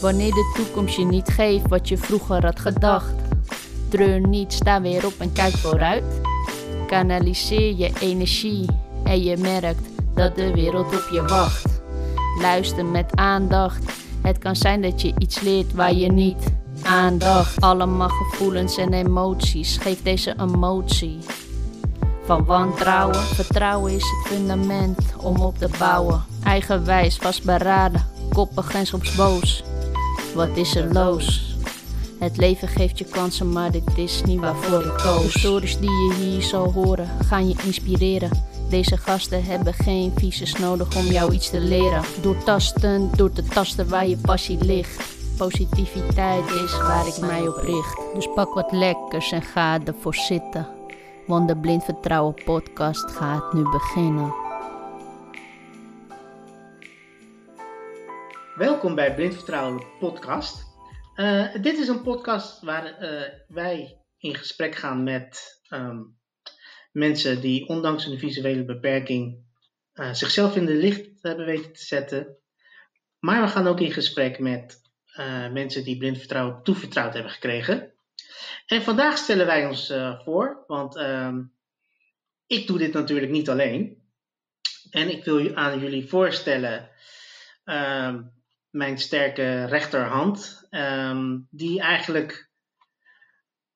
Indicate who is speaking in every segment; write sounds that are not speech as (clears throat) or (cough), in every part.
Speaker 1: Wanneer de toekomst je niet geeft wat je vroeger had gedacht. Treur niet, sta weer op en kijk vooruit. Kanaliseer je energie en je merkt dat de wereld op je wacht. Luister met aandacht. Het kan zijn dat je iets leert waar je niet aandacht. Allemaal gevoelens en emoties. Geef deze emotie. Van wantrouwen, vertrouwen is het fundament om op te bouwen. Eigenwijs, vastberaden, koppig en soms boos. Wat is er los? Het leven geeft je kansen, maar dit is niet waarvoor ik koos. De stories die je hier zal horen, gaan je inspireren. Deze gasten hebben geen visus nodig om jou iets te leren. Door tasten, door te tasten waar je passie ligt. Positiviteit is waar ik mij op richt. Dus pak wat lekkers en ga ervoor zitten. Want de Blind Vertrouwen podcast gaat nu beginnen.
Speaker 2: Welkom bij Blind Vertrouwen podcast. Uh, dit is een podcast waar uh, wij in gesprek gaan met um, mensen die ondanks een visuele beperking uh, zichzelf in de licht hebben weten te zetten. Maar we gaan ook in gesprek met mensen die blind vertrouwen toevertrouwd hebben gekregen. En vandaag stellen wij ons voor, want ehm, ik doe dit natuurlijk niet alleen. En ik wil aan jullie voorstellen ehm, mijn sterke rechterhand, um, die eigenlijk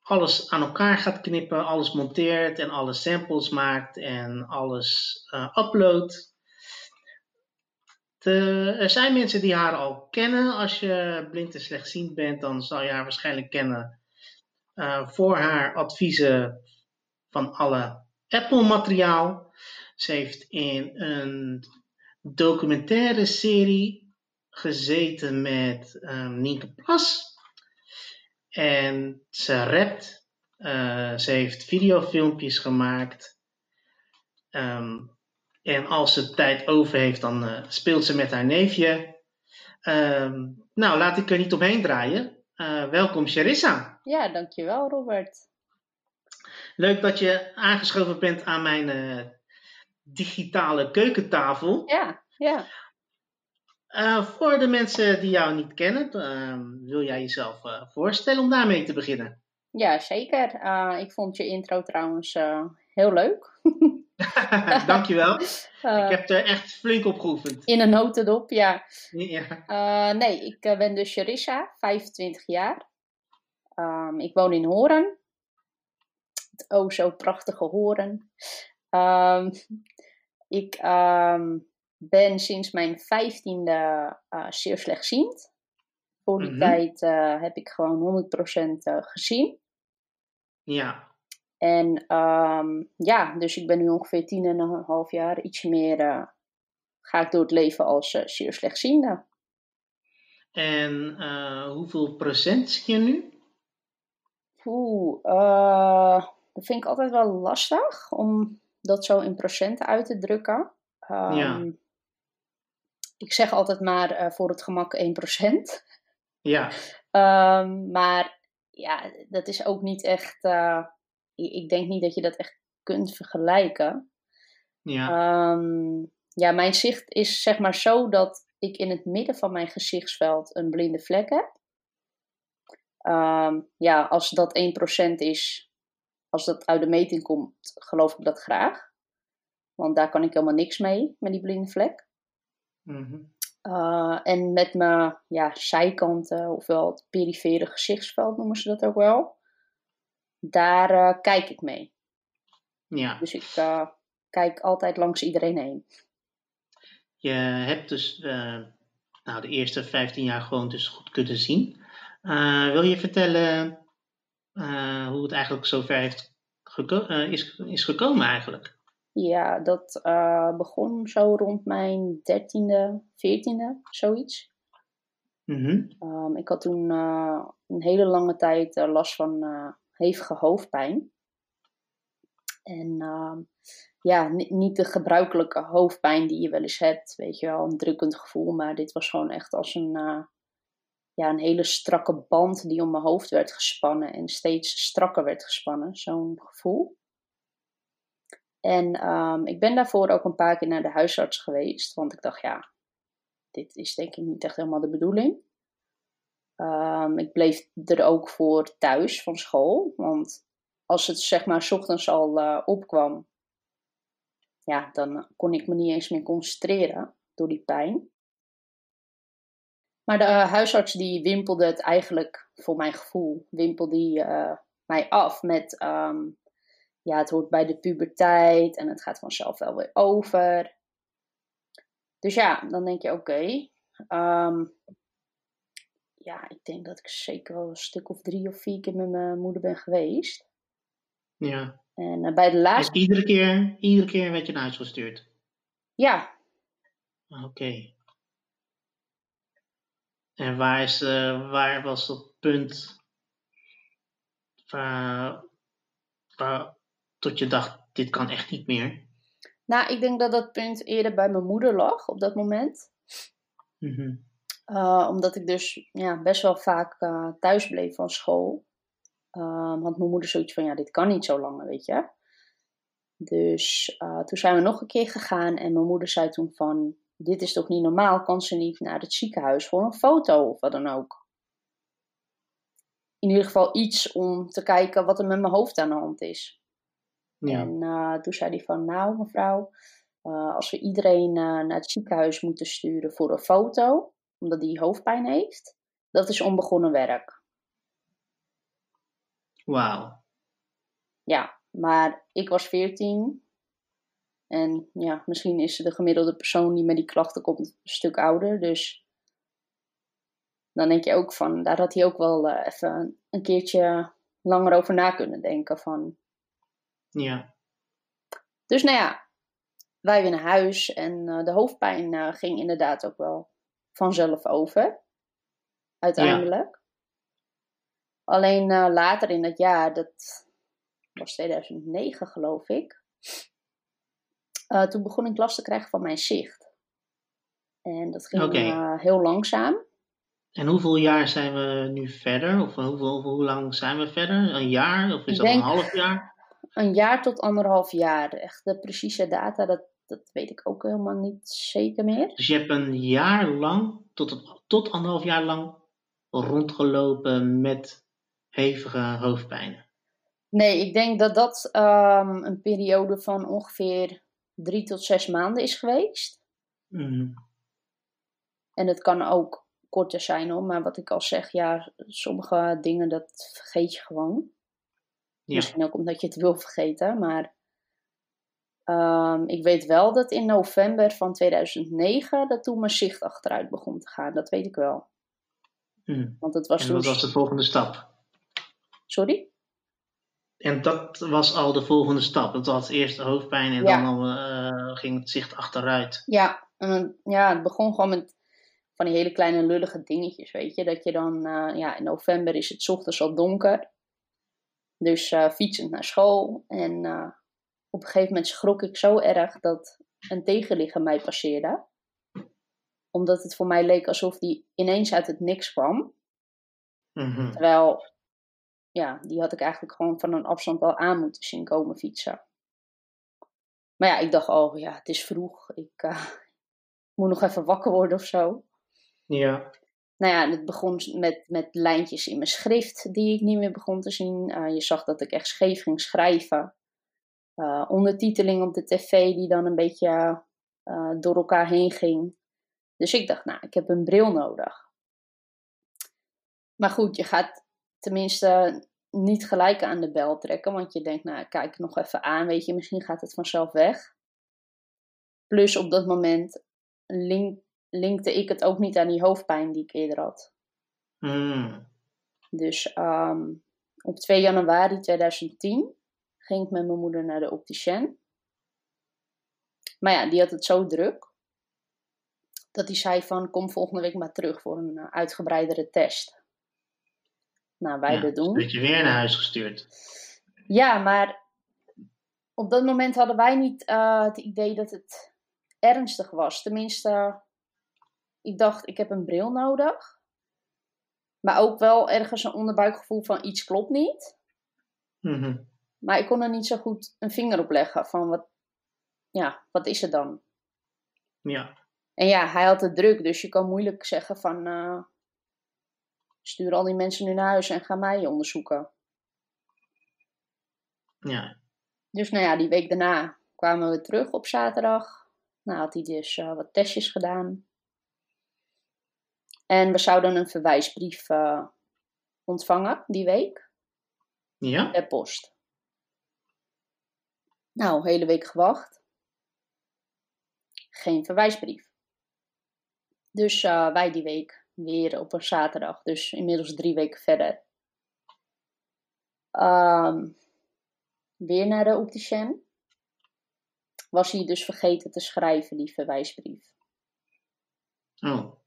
Speaker 2: alles aan elkaar gaat knippen, alles monteert en alle samples maakt en alles uh, uploadt. Er zijn mensen die haar al kennen. Als je blind en slechtziend bent, dan zal je haar waarschijnlijk kennen uh, voor haar adviezen van alle Apple-materiaal. Ze heeft in een documentaire serie gezeten met um, Nienke Plas. En ze rapt. Uh, ze heeft videofilmpjes gemaakt. Um, en als ze tijd over heeft, dan uh, speelt ze met haar neefje. Um, nou, laat ik er niet omheen draaien. Uh, welkom, Charissa.
Speaker 1: Ja, dankjewel, Robert.
Speaker 2: Leuk dat je aangeschoven bent aan mijn digitale keukentafel.
Speaker 1: Ja, ja.
Speaker 2: Uh, voor de mensen die jou niet kennen, uh, wil jij jezelf uh, voorstellen om daarmee te beginnen?
Speaker 1: Ja, zeker. ik vond je intro trouwens heel leuk. (laughs)
Speaker 2: Dankjewel. (laughs) ik heb er echt flink op geoefend.
Speaker 1: In een notendop, ja.
Speaker 2: ja.
Speaker 1: nee, ik ben dus Charissa, 25 jaar. Um, ik woon in Horen. Het oh zo prachtige Horen. Um, ik... Um, ben sinds mijn vijftiende uh, zeer slechtziend. Voor die mm -hmm. tijd uh, heb ik gewoon 100% uh, gezien.
Speaker 2: Ja.
Speaker 1: En um, ja, dus ik ben nu ongeveer tien en een half jaar, ietsje meer, ga ik door het leven als zeer slechtziende.
Speaker 2: En hoeveel procent zie je nu?
Speaker 1: Oeh, dat vind ik altijd wel lastig om dat zo in procenten uit te drukken. Um,
Speaker 2: ja
Speaker 1: ik zeg altijd maar uh, voor het gemak 1%.
Speaker 2: Ja.
Speaker 1: Um, maar ja, dat is ook niet echt. Uh, ik denk niet dat je dat echt kunt vergelijken.
Speaker 2: Ja.
Speaker 1: Um, ja, mijn zicht is zeg maar zo dat ik in het midden van mijn gezichtsveld een blinde vlek heb. Um, ja, als dat 1% is, als dat uit de meting komt, geloof ik dat graag. Want daar kan ik helemaal niks mee, met die blinde vlek.
Speaker 2: Mm -hmm.
Speaker 1: uh, en met mijn ja, zijkanten, ofwel het perifere gezichtsveld noemen ze dat ook wel, daar uh, kijk ik mee.
Speaker 2: Ja.
Speaker 1: Dus ik uh, kijk altijd langs iedereen heen.
Speaker 2: Je hebt dus nou, de eerste 15 jaar gewoon dus goed kunnen zien. wil je vertellen hoe het eigenlijk zover heeft geko is, is gekomen eigenlijk?
Speaker 1: Ja, dat uh, begon zo rond mijn dertiende, veertiende, zoiets.
Speaker 2: Mm -hmm.
Speaker 1: um, ik had toen uh, een hele lange tijd uh, last van hevige hoofdpijn. En ehm, ja, niet de gebruikelijke hoofdpijn die je wel eens hebt, weet je wel, een drukkend gevoel. Maar dit was gewoon echt als een, ja, een hele strakke band die om mijn hoofd werd gespannen en steeds strakker werd gespannen, zo'n gevoel. En um, ik ben daarvoor ook een paar keer naar de huisarts geweest, want ik dacht, ja, dit is denk ik niet echt helemaal de bedoeling. Ehm, ik bleef er ook voor thuis van school. Want als het zeg maar ochtends al eh, opkwam, ja, dan kon ik me niet eens meer concentreren door die pijn. Maar de eh, huisarts die wimpelde het eigenlijk, voor mijn gevoel, wimpelde eh, mij af met, ehm, ja, het hoort bij de puberteit en het gaat vanzelf wel weer over. Dus ja, dan denk je, oké. Ehm, ja, ik denk dat ik zeker wel een stuk of drie of vier keer met mijn moeder ben geweest.
Speaker 2: Ja.
Speaker 1: En eh, bij de
Speaker 2: Dus
Speaker 1: laatste,
Speaker 2: iedere keer, iedere keer werd je naar huis gestuurd.
Speaker 1: ja,
Speaker 2: Oké. En waar, is, eh, waar was dat punt waar, waar, tot je dacht, dit kan echt niet meer?
Speaker 1: nou, ik denk dat dat punt eerder bij mijn moeder lag op dat moment.
Speaker 2: Mhm.
Speaker 1: Uh, omdat ik dus ja, best wel vaak uh, thuis bleef van school. Um, had mijn moeder zoiets van, ja, dit kan niet zo lang, weet je. Dus toen zijn we nog een keer gegaan en mijn moeder zei toen van, dit is toch niet normaal, kan ze niet naar het ziekenhuis voor een foto of wat dan ook. In ieder geval iets om te kijken wat er met mijn hoofd aan de hand is.
Speaker 2: Ja.
Speaker 1: En uh, toen zei hij van, nou mevrouw, uh, als we iedereen uh, naar het ziekenhuis moeten sturen voor een foto, omdat hij hoofdpijn heeft, dat is onbegonnen werk.
Speaker 2: Wauw.
Speaker 1: Ja, maar ik was 14 en ja, misschien is de gemiddelde persoon die met die klachten komt een stuk ouder, dus dan denk je ook van, daar had hij ook wel uh, even een keertje langer over na kunnen denken van.
Speaker 2: Ja.
Speaker 1: Dus nou ja, wij weer naar huis en uh, de hoofdpijn uh, ging inderdaad ook wel vanzelf over. Uiteindelijk. Ja. Alleen uh, later in dat jaar, dat was 2009 geloof ik. Toen begon ik last te krijgen van mijn zicht. En dat ging okay. heel langzaam.
Speaker 2: En hoeveel jaar zijn we nu verder? Of hoeveel, hoe lang zijn we verder? Een jaar? Of is dat een half jaar?
Speaker 1: Een jaar tot anderhalf jaar. Echt de precieze data, dat, dat weet ik ook helemaal niet zeker meer.
Speaker 2: Dus je hebt een jaar lang, tot, tot anderhalf jaar lang, rondgelopen met hevige hoofdpijnen?
Speaker 1: Nee, ik denk dat dat um, een periode van ongeveer drie tot zes maanden is geweest.
Speaker 2: Mm.
Speaker 1: En het kan ook korter zijn hoor, maar wat ik al zeg, ja, sommige dingen dat vergeet je gewoon.
Speaker 2: Ja.
Speaker 1: Misschien ook omdat je het wil vergeten, maar um, ik weet wel dat in november van 2009 dat toen mijn zicht achteruit begon te gaan. Dat weet ik wel.
Speaker 2: Mm.
Speaker 1: Want het was
Speaker 2: en
Speaker 1: toen...
Speaker 2: wat was de volgende stap?
Speaker 1: Sorry?
Speaker 2: En dat was al de volgende stap. Dat was eerst hoofdpijn en
Speaker 1: Ja.
Speaker 2: dan uh, ging het zicht achteruit.
Speaker 1: Ja, en, ja, het begon gewoon met van die hele kleine lullige dingetjes, weet je. Dat je dan, uh, ja, in november is het 's ochtends al donker. Dus uh, fietsend naar school. En uh, op een gegeven moment schrok ik zo erg dat een tegenligger mij passeerde. Omdat het voor mij leek alsof die ineens uit het niks kwam.
Speaker 2: Mhm.
Speaker 1: Terwijl, ja, die had ik eigenlijk gewoon van een afstand al aan moeten zien komen fietsen. Maar ja, ik dacht, oh ja, het is vroeg. Ik (laughs) uh, moet nog even wakker worden of zo.
Speaker 2: Ja.
Speaker 1: Nou ja, het begon met, met lijntjes in mijn schrift die ik niet meer begon te zien. Uh, je zag dat ik echt scheef ging schrijven. Uh, ondertiteling op de tv die dan een beetje uh, door elkaar heen ging. Dus ik dacht, nou, ik heb een bril nodig. Maar goed, je gaat tenminste niet gelijk aan de bel trekken. Want je denkt, nou, kijk nog even aan, weet je, misschien gaat het vanzelf weg. Plus op dat moment link, linkte ik het ook niet aan die hoofdpijn die ik eerder had.
Speaker 2: Mm.
Speaker 1: Dus um, op 2 januari 2010 ging ik met mijn moeder naar de opticien. Maar ja, die had het zo druk. Dat hij zei van, kom volgende week maar terug voor een uh, uitgebreidere test. Nou, wij
Speaker 2: ja,
Speaker 1: dat doen.
Speaker 2: werd je weer naar huis gestuurd.
Speaker 1: Ja, maar op dat moment hadden wij niet uh, het idee dat het ernstig was. Tenminste, ik dacht, ik heb een bril nodig. Maar ook wel ergens een onderbuikgevoel van iets klopt niet.
Speaker 2: Mm -hmm.
Speaker 1: Maar ik kon er niet zo goed een vinger op leggen van wat, ja, wat is het dan?
Speaker 2: Ja.
Speaker 1: En ja, hij had het druk, dus je kan moeilijk zeggen van, uh, stuur al die mensen nu naar huis en ga mij onderzoeken.
Speaker 2: Ja.
Speaker 1: Dus nou ja, die week daarna kwamen we terug op zaterdag. Nou had hij dus uh, wat testjes gedaan. En we zouden een verwijsbrief uh, ontvangen die week.
Speaker 2: Ja.
Speaker 1: Per post. Nou, hele week gewacht. Geen verwijsbrief. Dus uh, wij die week weer op een zaterdag. Dus inmiddels drie weken verder. Um, weer naar de opticien. Was hij dus vergeten te schrijven, die verwijsbrief.
Speaker 2: Oh.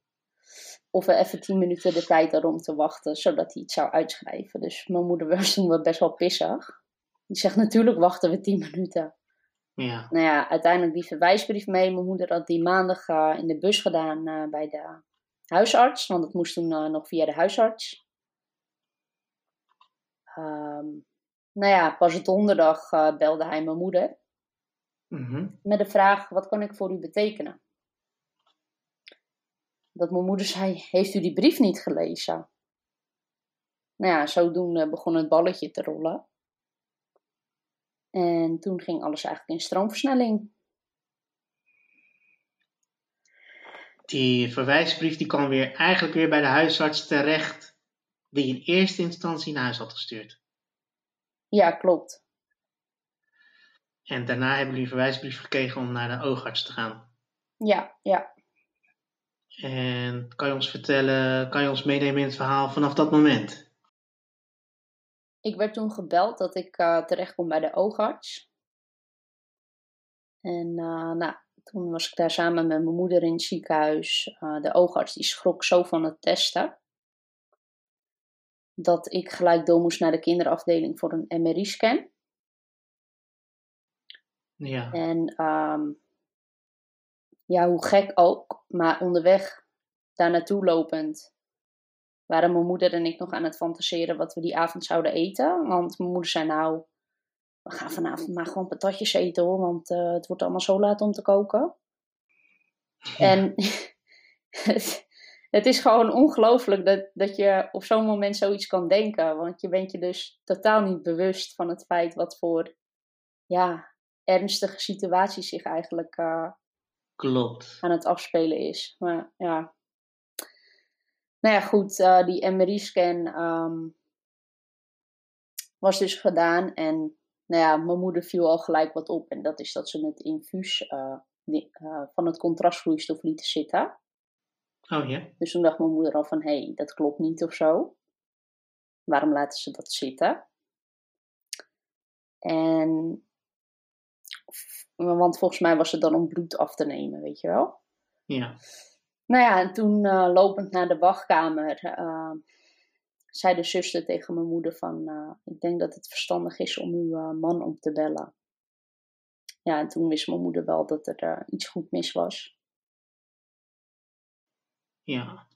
Speaker 1: Of we even tien minuten de tijd hadden om te wachten, zodat hij het zou uitschrijven. Dus mijn moeder was (laughs) toen best wel pissig. Die zegt natuurlijk wachten we tien minuten.
Speaker 2: Ja.
Speaker 1: Nou ja, uiteindelijk die verwijsbrief mee. Mijn moeder had die maandag uh, in de bus gedaan uh, bij de huisarts. Want het moest toen uh, nog via de huisarts. Um, nou ja, pas donderdag belde hij mijn moeder.
Speaker 2: Mm -hmm.
Speaker 1: Met de vraag, wat kan ik voor u betekenen? Dat mijn moeder zei, heeft u die brief niet gelezen? Nou ja, zodoende begon het balletje te rollen. En toen ging alles eigenlijk in stroomversnelling.
Speaker 2: Die verwijsbrief die kwam weer, eigenlijk weer bij de huisarts terecht, die in eerste instantie naar huis had gestuurd.
Speaker 1: Ja, klopt.
Speaker 2: En daarna hebben jullie een verwijsbrief gekregen om naar de oogarts te gaan.
Speaker 1: Ja, ja.
Speaker 2: En kan je ons vertellen, kan je ons meenemen in het verhaal vanaf dat moment?
Speaker 1: Ik werd toen gebeld dat ik uh, terecht kom bij de oogarts. En uh, nou, toen was ik daar samen met mijn moeder in het ziekenhuis. Uh, de oogarts die schrok zo van het testen. Dat ik gelijk door moest naar de kinderafdeling voor een MRI-scan.
Speaker 2: Ja.
Speaker 1: En um, ja, hoe gek ook, maar onderweg daar naartoe lopend waren mijn moeder en ik nog aan het fantaseren wat we die avond zouden eten. Want mijn moeder zei nou, we gaan vanavond maar gewoon patatjes eten hoor, want uh, het wordt allemaal zo laat om te koken. Ja. En het, (laughs) het is gewoon ongelooflijk dat, dat je op zo'n moment zoiets kan denken. Want je bent je dus totaal niet bewust van het feit wat voor ja, ernstige situaties zich eigenlijk uh,
Speaker 2: Klopt.
Speaker 1: aan het afspelen is. Maar ja. Nou ja, goed, uh, die MRI-scan um, was dus gedaan. En nou ja, mijn moeder viel al gelijk wat op. En dat is dat ze het infuus uh, die, van het contrastvloeistof lieten zitten.
Speaker 2: Oh ja.
Speaker 1: Dus toen dacht mijn moeder al van, hé, hey, dat klopt niet of zo. Waarom laten ze dat zitten? En want volgens mij was het dan om bloed af te nemen, weet je wel.
Speaker 2: Ja.
Speaker 1: Nou ja, en toen uh, lopend naar de wachtkamer uh, zei de zuster tegen mijn moeder van... Uh, ik denk dat het verstandig is om uw man om te bellen. Ja, en toen wist mijn moeder wel dat er iets goed mis was.
Speaker 2: Ja,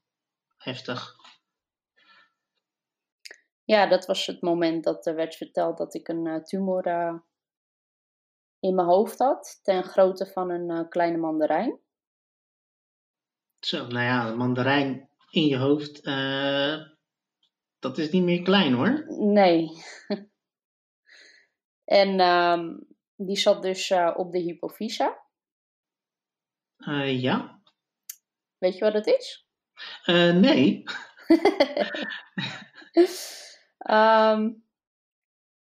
Speaker 2: heftig.
Speaker 1: Ja, dat was het moment dat er werd verteld dat ik een tumor in mijn hoofd had, ten grootte van een uh, kleine mandarijn.
Speaker 2: Zo, nou ja, een mandarijn in je hoofd, uh, dat is niet meer klein hoor.
Speaker 1: Nee. (laughs) en um, die zat dus uh, op de hypofyse.
Speaker 2: ja.
Speaker 1: Weet je wat het is?
Speaker 2: nee.
Speaker 1: um, (laughs) (laughs)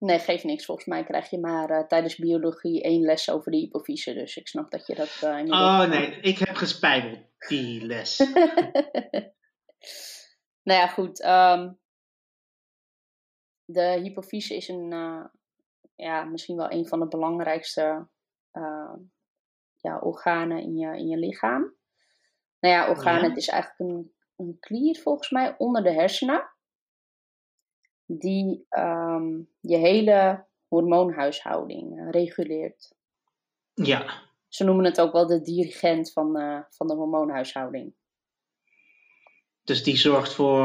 Speaker 1: Nee, geeft niks. Volgens mij krijg je maar uh, tijdens biologie één les over de hypofyse. Dus ik snap dat je dat uh, niet
Speaker 2: Oh nee, ik heb gespijbeld die les. (laughs)
Speaker 1: nou ja, goed. Um, de hypofyse is een, uh, ja, misschien wel een van de belangrijkste ja, organen in je, in je lichaam. Nou ja, organen,
Speaker 2: Ja.
Speaker 1: het is eigenlijk een, een klier volgens mij onder de hersenen die um, je hele hormoonhuishouding uh, reguleert.
Speaker 2: Ja,
Speaker 1: Ze noemen het ook wel de dirigent van, uh, van de hormoonhuishouding.
Speaker 2: dus die zorgt voor,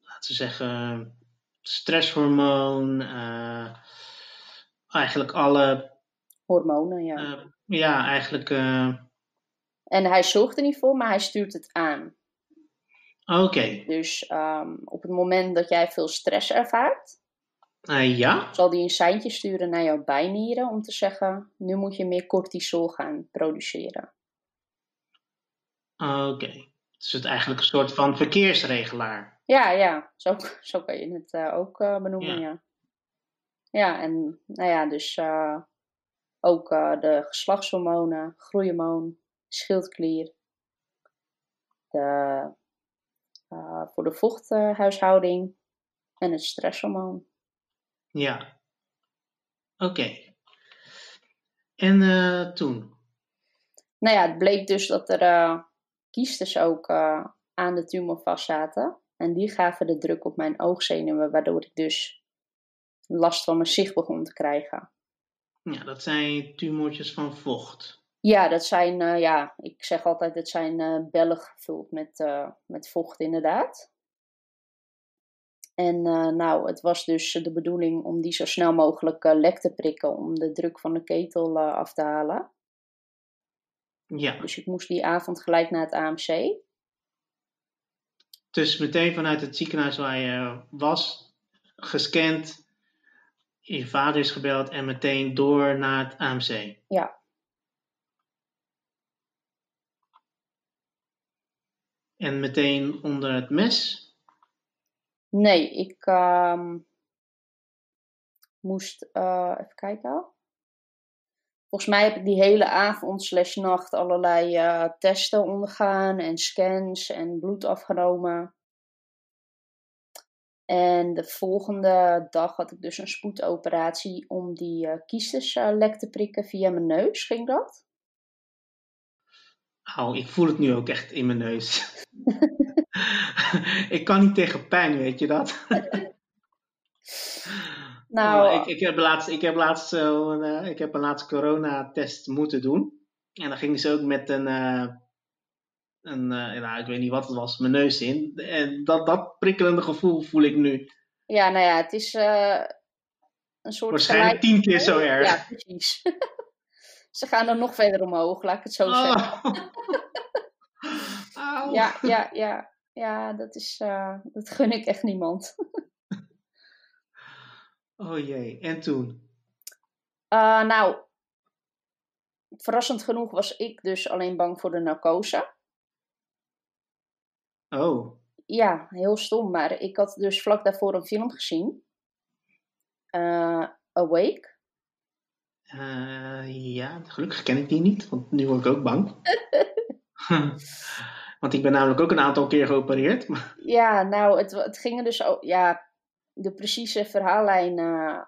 Speaker 2: laten we zeggen, stresshormoon, eh, eigenlijk alle,
Speaker 1: Hormonen, ja.
Speaker 2: eh, ja, eigenlijk, eh,
Speaker 1: En hij zorgt er niet voor, maar hij stuurt het aan.
Speaker 2: Oké.
Speaker 1: Dus ehm, op het moment dat jij veel stress ervaart,
Speaker 2: Eh, ja?
Speaker 1: zal die een seintje sturen naar jouw bijnieren om te zeggen: nu moet je meer cortisol gaan produceren.
Speaker 2: Oké. Dus het is eigenlijk een soort van verkeersregelaar.
Speaker 1: Ja, ja, zo, zo kan je het eh, ook eh, benoemen,
Speaker 2: Ja.
Speaker 1: ja. ja. en nou ja, dus ook de geslachtshormonen, groeihormoon, schildklier, de, eh, voor de vochthuishouding en het stresshormoon.
Speaker 2: Ja. Oké. En eh, toen?
Speaker 1: Nou ja, het bleek dus dat er eh kiestes ook aan de tumor vastzaten. En die gaven de druk op mijn oogzenuwen, waardoor ik dus last van mijn zicht begon te krijgen.
Speaker 2: Ja, dat zijn tumortjes van vocht.
Speaker 1: Ja, dat zijn, eh, ja, ik zeg altijd, het zijn eh, bellen gevuld met, eh, met vocht inderdaad. En nou, het was dus de bedoeling om die zo snel mogelijk lek te prikken om de druk van de ketel af te halen.
Speaker 2: Ja.
Speaker 1: Dus ik moest die avond gelijk naar het AMC.
Speaker 2: Dus meteen vanuit het ziekenhuis waar je was, gescand, je vader is gebeld en meteen door naar het AMC.
Speaker 1: Ja.
Speaker 2: En meteen onder het mes.
Speaker 1: Nee, ik ehm, moest, eh, even kijken. Volgens mij heb ik die hele avond slash nacht allerlei eh, testen ondergaan en scans en bloed afgenomen. En de volgende dag had ik dus een spoedoperatie om die eh, lek te prikken via mijn neus, ging dat?
Speaker 2: Au, ik voel het nu ook echt in mijn neus. (laughs) ik kan niet tegen pijn, weet je dat? (laughs)
Speaker 1: Nou,
Speaker 2: Oh, ik, ik heb laatst, ik heb laatst, zo'n, eh, ik heb een laatste coronatest moeten doen. En dan ging ze ook met een, eh, een eh, nou, ik weet niet wat het was, mijn neus in. En dat, dat prikkelende gevoel voel ik nu.
Speaker 1: ja, nou ja, het is eh, een soort
Speaker 2: Waarschijnlijk
Speaker 1: gelijk-
Speaker 2: tien keer zo erg.
Speaker 1: Ja, precies. (laughs) Ze gaan er nog verder omhoog, laat ik het zo zeggen. (laughs)
Speaker 2: Oh. Auw.
Speaker 1: Ja, ja, ja. Ja, dat is, eh, dat gun ik echt niemand. (laughs)
Speaker 2: Oh jee, en toen?
Speaker 1: Eh, nou, verrassend genoeg was ik dus alleen bang voor de narcose.
Speaker 2: Oh,
Speaker 1: Ja, heel stom, maar ik had dus vlak daarvoor een film gezien. Eh, Awake.
Speaker 2: Eh, ja, gelukkig ken ik die niet, want nu word ik ook bang. (laughs) want ik ben namelijk ook een aantal keer geopereerd.
Speaker 1: Ja, nou, het, het ging er dus ook. Ja, de precieze verhaallijn, eh,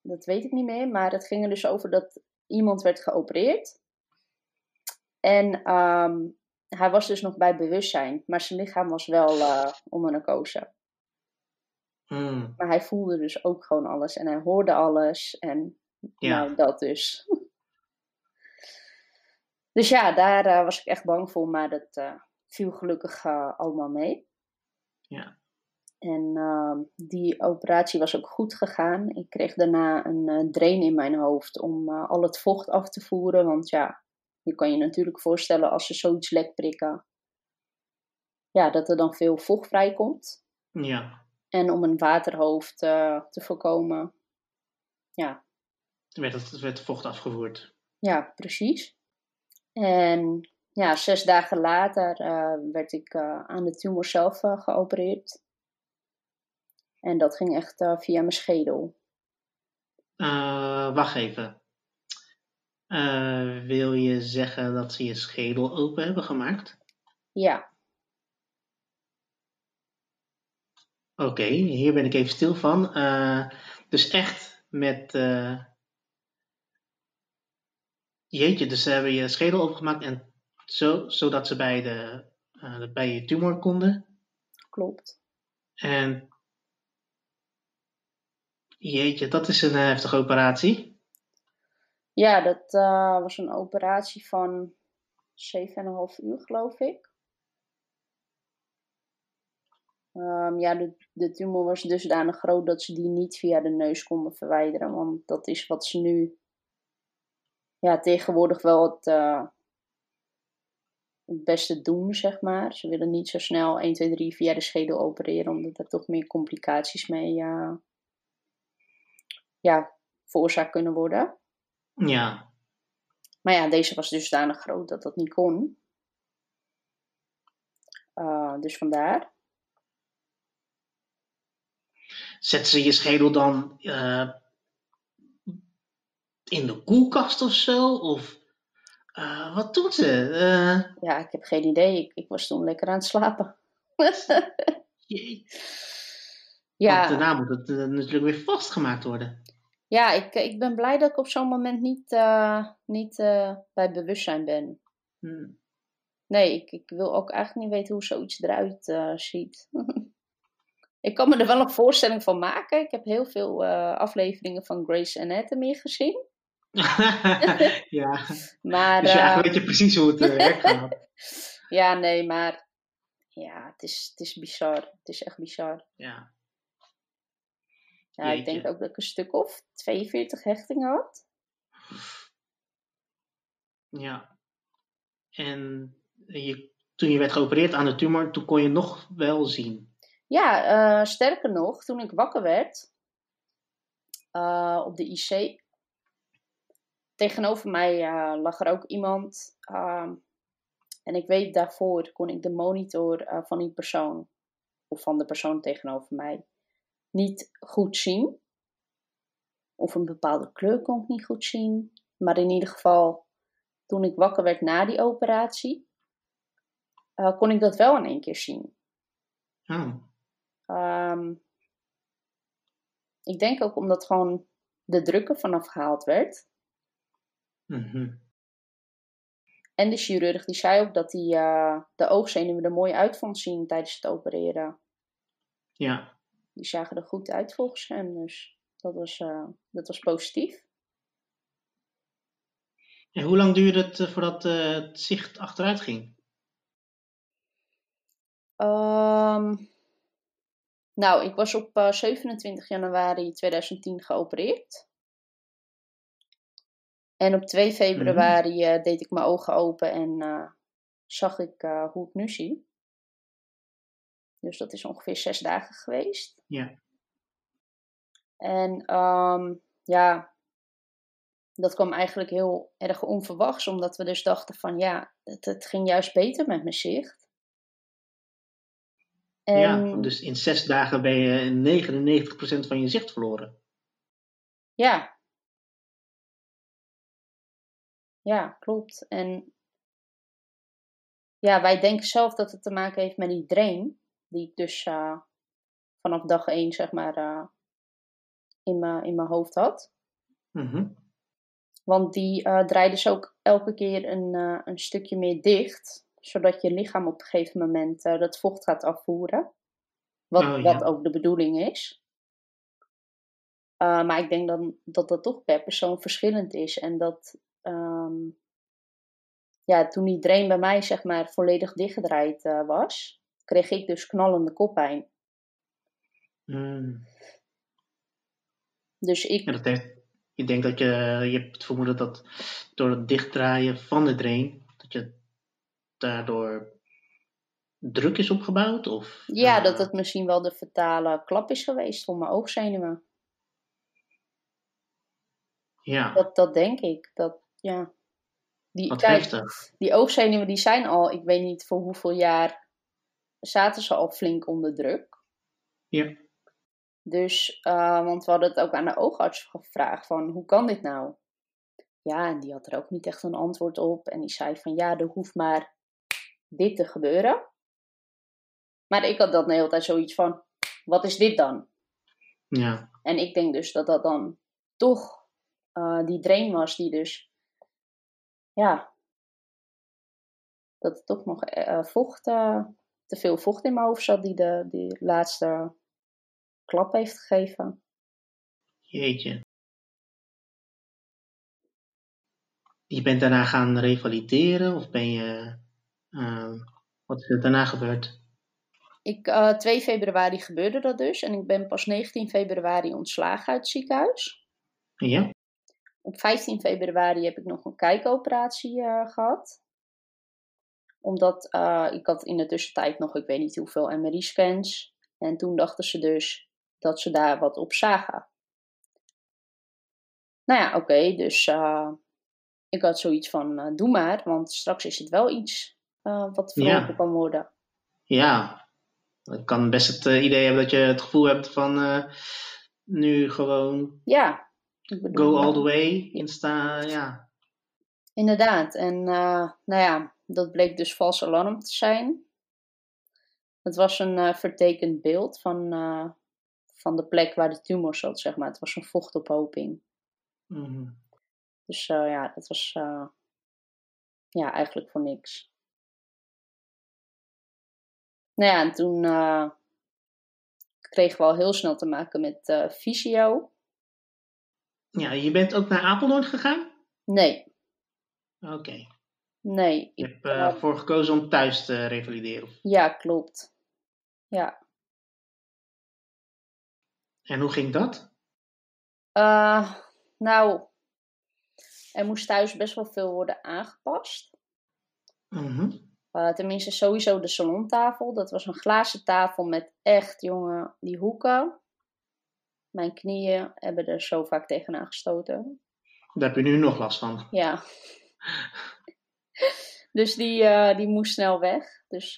Speaker 1: dat weet ik niet meer. Maar het ging er dus over dat iemand werd geopereerd. En ehm, hij was dus nog bij bewustzijn, maar zijn lichaam was wel eh, onder narcose.
Speaker 2: Hmm,
Speaker 1: Maar hij voelde dus ook gewoon alles en hij hoorde alles. En
Speaker 2: ja,
Speaker 1: nou, dat dus. dus ja, daar eh, was ik echt bang voor, maar dat eh, viel gelukkig eh, allemaal mee.
Speaker 2: Ja.
Speaker 1: En ehm, die operatie was ook goed gegaan. Ik kreeg daarna een drain in mijn hoofd om al het vocht af te voeren. Want ja, je kan je natuurlijk voorstellen als ze zoiets lek prikken. Ja, dat er dan veel vocht vrijkomt.
Speaker 2: ja.
Speaker 1: En om een waterhoofd te voorkomen. Ja,
Speaker 2: werd het werd vocht afgevoerd.
Speaker 1: Ja, precies. En ja, zes dagen later eh, werd ik eh, aan de tumor zelf eh, geopereerd. En dat ging echt via mijn schedel.
Speaker 2: Wacht even. Wil je zeggen dat ze je schedel open hebben gemaakt?
Speaker 1: Ja,
Speaker 2: Oké, hier ben ik even stil van. Dus echt met. Jeetje, dus ze hebben je schedel opengemaakt en zo, zodat ze bij, de, eh, bij je tumor konden.
Speaker 1: klopt.
Speaker 2: En. Jeetje, dat is een eh, heftige operatie.
Speaker 1: Ja, dat eh, was een operatie van 7,5 uur, geloof ik. Ehm, ja, de, de tumor was dusdanig groot dat ze die niet via de neus konden verwijderen. Want dat is wat ze nu ja, tegenwoordig wel het, eh, het beste doen, zeg maar. Ze willen niet zo snel 1, 2, 3 via de schedel opereren, omdat er toch meer complicaties mee uh, ja, veroorzaakt kunnen worden.
Speaker 2: Ja.
Speaker 1: Maar ja, deze was dusdanig groot dat dat niet kon. Uh, dus vandaar.
Speaker 2: Zet ze je schedel dan in de koelkast of zo? Of uh, wat doet ze?
Speaker 1: Ja, ik heb geen idee. Ik, ik, was toen lekker aan het slapen. (laughs)
Speaker 2: ja. Want daarna moet het natuurlijk weer vastgemaakt worden.
Speaker 1: Ja, ik, ik ben blij dat ik op zo'n moment niet, niet bij bewustzijn ben. Hmm. Nee, ik, ik wil ook eigenlijk niet weten hoe zoiets eruit ziet. (laughs) Ik kan me er wel een voorstelling van maken. Ik heb heel veel afleveringen van Grey's Anatomy gezien. (laughs)
Speaker 2: ja.
Speaker 1: Maar,
Speaker 2: dus ja, uh, weet je precies hoe het uh, werkt. (laughs)
Speaker 1: ja, nee, maar ja, het is, het is bizar. Het is echt bizar.
Speaker 2: Ja.
Speaker 1: Ja, Jeetje. ik denk ook dat ik een stuk of 42 hechtingen had.
Speaker 2: Ja. En je, toen je werd geopereerd aan de tumor, toen kon je nog wel zien.
Speaker 1: Ja, uh, sterker nog, toen ik wakker werd uh, op de IC, tegenover mij uh, lag er ook iemand. Ehm, en ik weet daarvoor kon ik de monitor van die persoon, of van de persoon tegenover mij, niet goed zien. Of een bepaalde kleur kon ik niet goed zien. Maar in ieder geval, toen ik wakker werd na die operatie, kon ik dat wel in één keer zien.
Speaker 2: Oh.
Speaker 1: Um, ik denk ook omdat gewoon de druk er vanaf gehaald werd.
Speaker 2: Mm -hmm.
Speaker 1: En de chirurg die zei ook dat hij uh, de oogzenuwen er mooi uit vond zien tijdens het opereren.
Speaker 2: Ja.
Speaker 1: Die zagen er goed uit volgens hem, dus dat was, uh, dat was positief.
Speaker 2: En hoe lang duurde het uh, voordat het zicht achteruit ging?
Speaker 1: Um, nou, ik was op uh, 27 januari 2010 geopereerd. En op 2 februari uh, deed ik mijn ogen open en uh, zag ik hoe ik nu zie. Dus dat is ongeveer zes dagen geweest.
Speaker 2: Ja.
Speaker 1: En um, ja, dat kwam eigenlijk heel erg onverwachts, omdat we dus dachten van ja, het, het ging juist beter met mijn zicht.
Speaker 2: En... Ja, dus in zes dagen ben je 99% van je zicht verloren.
Speaker 1: Ja. Ja, klopt. En ja, wij denken zelf dat het te maken heeft met die drain, die ik dus uh, vanaf dag één, zeg maar, uh, in mijn in mijn hoofd had.
Speaker 2: Mm -hmm.
Speaker 1: Want die uh, draait dus ook elke keer een, een stukje meer dicht zodat je lichaam op een gegeven moment uh, dat vocht gaat afvoeren. Wat, oh, ja. wat ook de bedoeling is. Maar ik denk dan dat dat toch per persoon verschillend is. En dat um, ja, toen die drain bij mij zeg maar volledig dichtgedraaid uh, was, kreeg ik dus knallende koppijn.
Speaker 2: Mm.
Speaker 1: Dus ik.
Speaker 2: Ja, dat heeft, ik denk dat je, je hebt het vermoeden dat door het dichtdraaien van de drain, dat je daardoor druk is opgebouwd? Of,
Speaker 1: ja, uh... dat het misschien wel de fatale klap is geweest voor mijn oogzenuwen.
Speaker 2: Ja.
Speaker 1: Dat, dat denk ik. Dat, ja. Die,
Speaker 2: Wat
Speaker 1: kijk,
Speaker 2: heftig.
Speaker 1: Die oogzenuwen die zijn al, ik weet niet voor hoeveel jaar, zaten ze al flink onder druk.
Speaker 2: Ja.
Speaker 1: Dus, uh, want we hadden het ook aan de oogarts gevraagd van, hoe kan dit nou? Ja, en die had er ook niet echt een antwoord op. En die zei van, ja, er hoeft maar dit te gebeuren. Maar ik had dat de hele tijd zoiets van, wat is dit dan?
Speaker 2: Ja.
Speaker 1: En ik denk dus dat dat dan toch uh, die drain was die dus, ja, dat er toch nog uh, vocht, uh, te veel vocht in mijn hoofd zat die de die laatste klap heeft gegeven.
Speaker 2: Jeetje. Je bent daarna gaan revalideren of ben je, wat is er daarna gebeurd?
Speaker 1: Ik, uh, 2 februari gebeurde dat dus en ik ben pas 19 februari ontslagen uit het ziekenhuis.
Speaker 2: Ja.
Speaker 1: Op 15 februari heb ik nog een kijkoperatie uh, gehad. Omdat uh, ik had in de tussentijd nog, ik weet niet hoeveel MRI-scans. En toen dachten ze dus dat ze daar wat op zagen. Nou ja, oké, dus uh, ik had zoiets van, doe maar, want straks is het wel iets wat verholpen ja. kan worden.
Speaker 2: Ja, ik kan best het idee hebben dat je het gevoel hebt van nu gewoon
Speaker 1: ja,
Speaker 2: go all the way, insta, ja.
Speaker 1: Inderdaad, en nou ja, dat bleek dus vals alarm te zijn. Het was een uh, vertekend beeld van, uh, van de plek waar de tumor zat, zeg maar. Het was een vochtophoping.
Speaker 2: Mm
Speaker 1: Dus uh, ja, dat was ja, eigenlijk voor niks. Nou ja, en toen kregen we al heel snel te maken met fysio.
Speaker 2: Ja, je bent ook naar Apeldoorn gegaan?
Speaker 1: Nee.
Speaker 2: Oké.
Speaker 1: Nee.
Speaker 2: Je hebt ervoor gekozen om thuis te revalideren?
Speaker 1: Ja, klopt. Ja.
Speaker 2: En hoe ging dat?
Speaker 1: Uh, nou, er moest thuis best wel veel worden aangepast.
Speaker 2: Mm
Speaker 1: uh, tenminste, sowieso de salontafel. Dat was een glazen tafel met echt, jongen, die hoeken. Mijn knieën hebben er zo vaak tegenaan gestoten.
Speaker 2: Daar heb je nu nog last van.
Speaker 1: Ja. (laughs) dus die, uh, die moest snel weg. Dus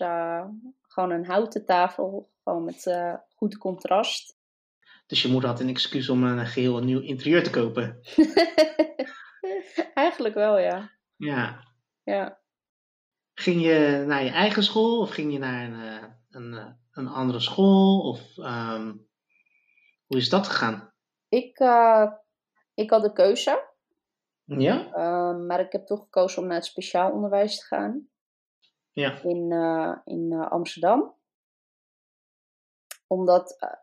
Speaker 1: gewoon een houten tafel, gewoon met uh, goed contrast.
Speaker 2: Dus je moeder had een excuus om een geheel nieuw interieur te kopen? (laughs)
Speaker 1: Eigenlijk wel, ja.
Speaker 2: Ja.
Speaker 1: Ja.
Speaker 2: Ging je naar je eigen school of ging je naar een, eh, een, eh, een andere school? Of um, hoe is dat gegaan?
Speaker 1: Ik, uh, ik had de keuze.
Speaker 2: Ja?
Speaker 1: Uh, maar ik heb toch gekozen om naar het speciaal onderwijs te gaan
Speaker 2: ja.
Speaker 1: in, uh, in uh, Amsterdam. Omdat,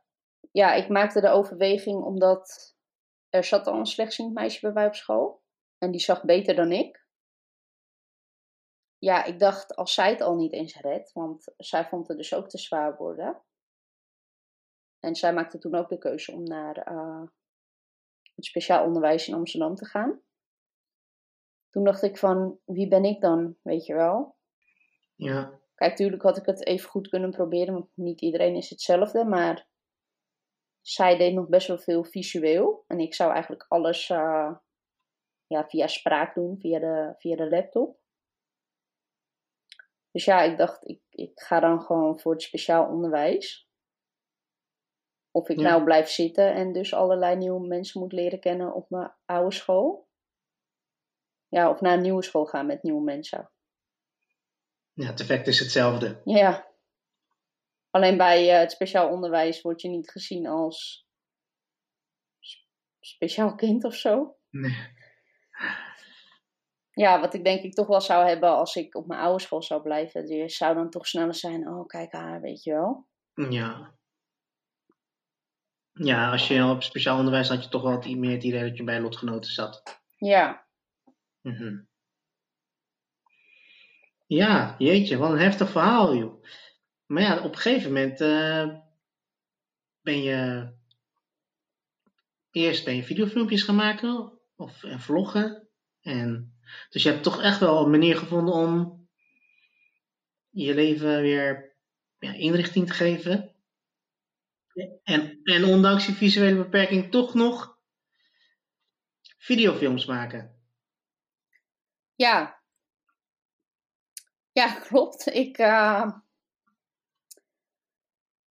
Speaker 1: ja, ik maakte de overweging omdat er zat al een slechtziend meisje bij mij op school. En die zag beter dan ik. Ja, ik dacht, als zij het al niet eens redt, want zij vond het dus ook te zwaar worden. En zij maakte toen ook de keuze om naar het speciaal onderwijs in Amsterdam te gaan. Toen dacht ik van, wie ben ik dan, weet je wel?
Speaker 2: Ja.
Speaker 1: Kijk, natuurlijk had ik het even goed kunnen proberen, want niet iedereen is hetzelfde. Maar zij deed nog best wel veel visueel. En ik zou eigenlijk alles uh, ja, via spraak doen, via de, via de laptop. Dus ja, ik dacht, ik, ik ga dan gewoon voor het speciaal onderwijs. Of ik
Speaker 2: Ja.
Speaker 1: nou blijf zitten en dus allerlei nieuwe mensen moet leren kennen op mijn oude school. Ja, of naar een nieuwe school gaan met nieuwe mensen.
Speaker 2: ja, het effect is hetzelfde.
Speaker 1: Ja. Alleen bij eh, het speciaal onderwijs word je niet gezien als speciaal kind of zo.
Speaker 2: Nee.
Speaker 1: Ja, wat ik denk ik toch wel zou hebben als ik op mijn oude school zou blijven. Je zou dan toch sneller zijn, oh kijk haar, weet je wel.
Speaker 2: Ja. Ja, als je op speciaal onderwijs had je toch wel meer het idee dat je bij lotgenoten zat.
Speaker 1: Ja,
Speaker 2: Mhm. Ja, jeetje, wat een heftig verhaal, joh. Maar ja, op een gegeven moment eh, ben je. Eerst ben je videofilmpjes gaan maken of en vloggen. En, dus je hebt toch echt wel een manier gevonden om je leven weer ja, inrichting te geven. En, en ondanks je visuele beperking toch nog videofilms maken.
Speaker 1: ja. Ja, (laughs) klopt. Ik, eh,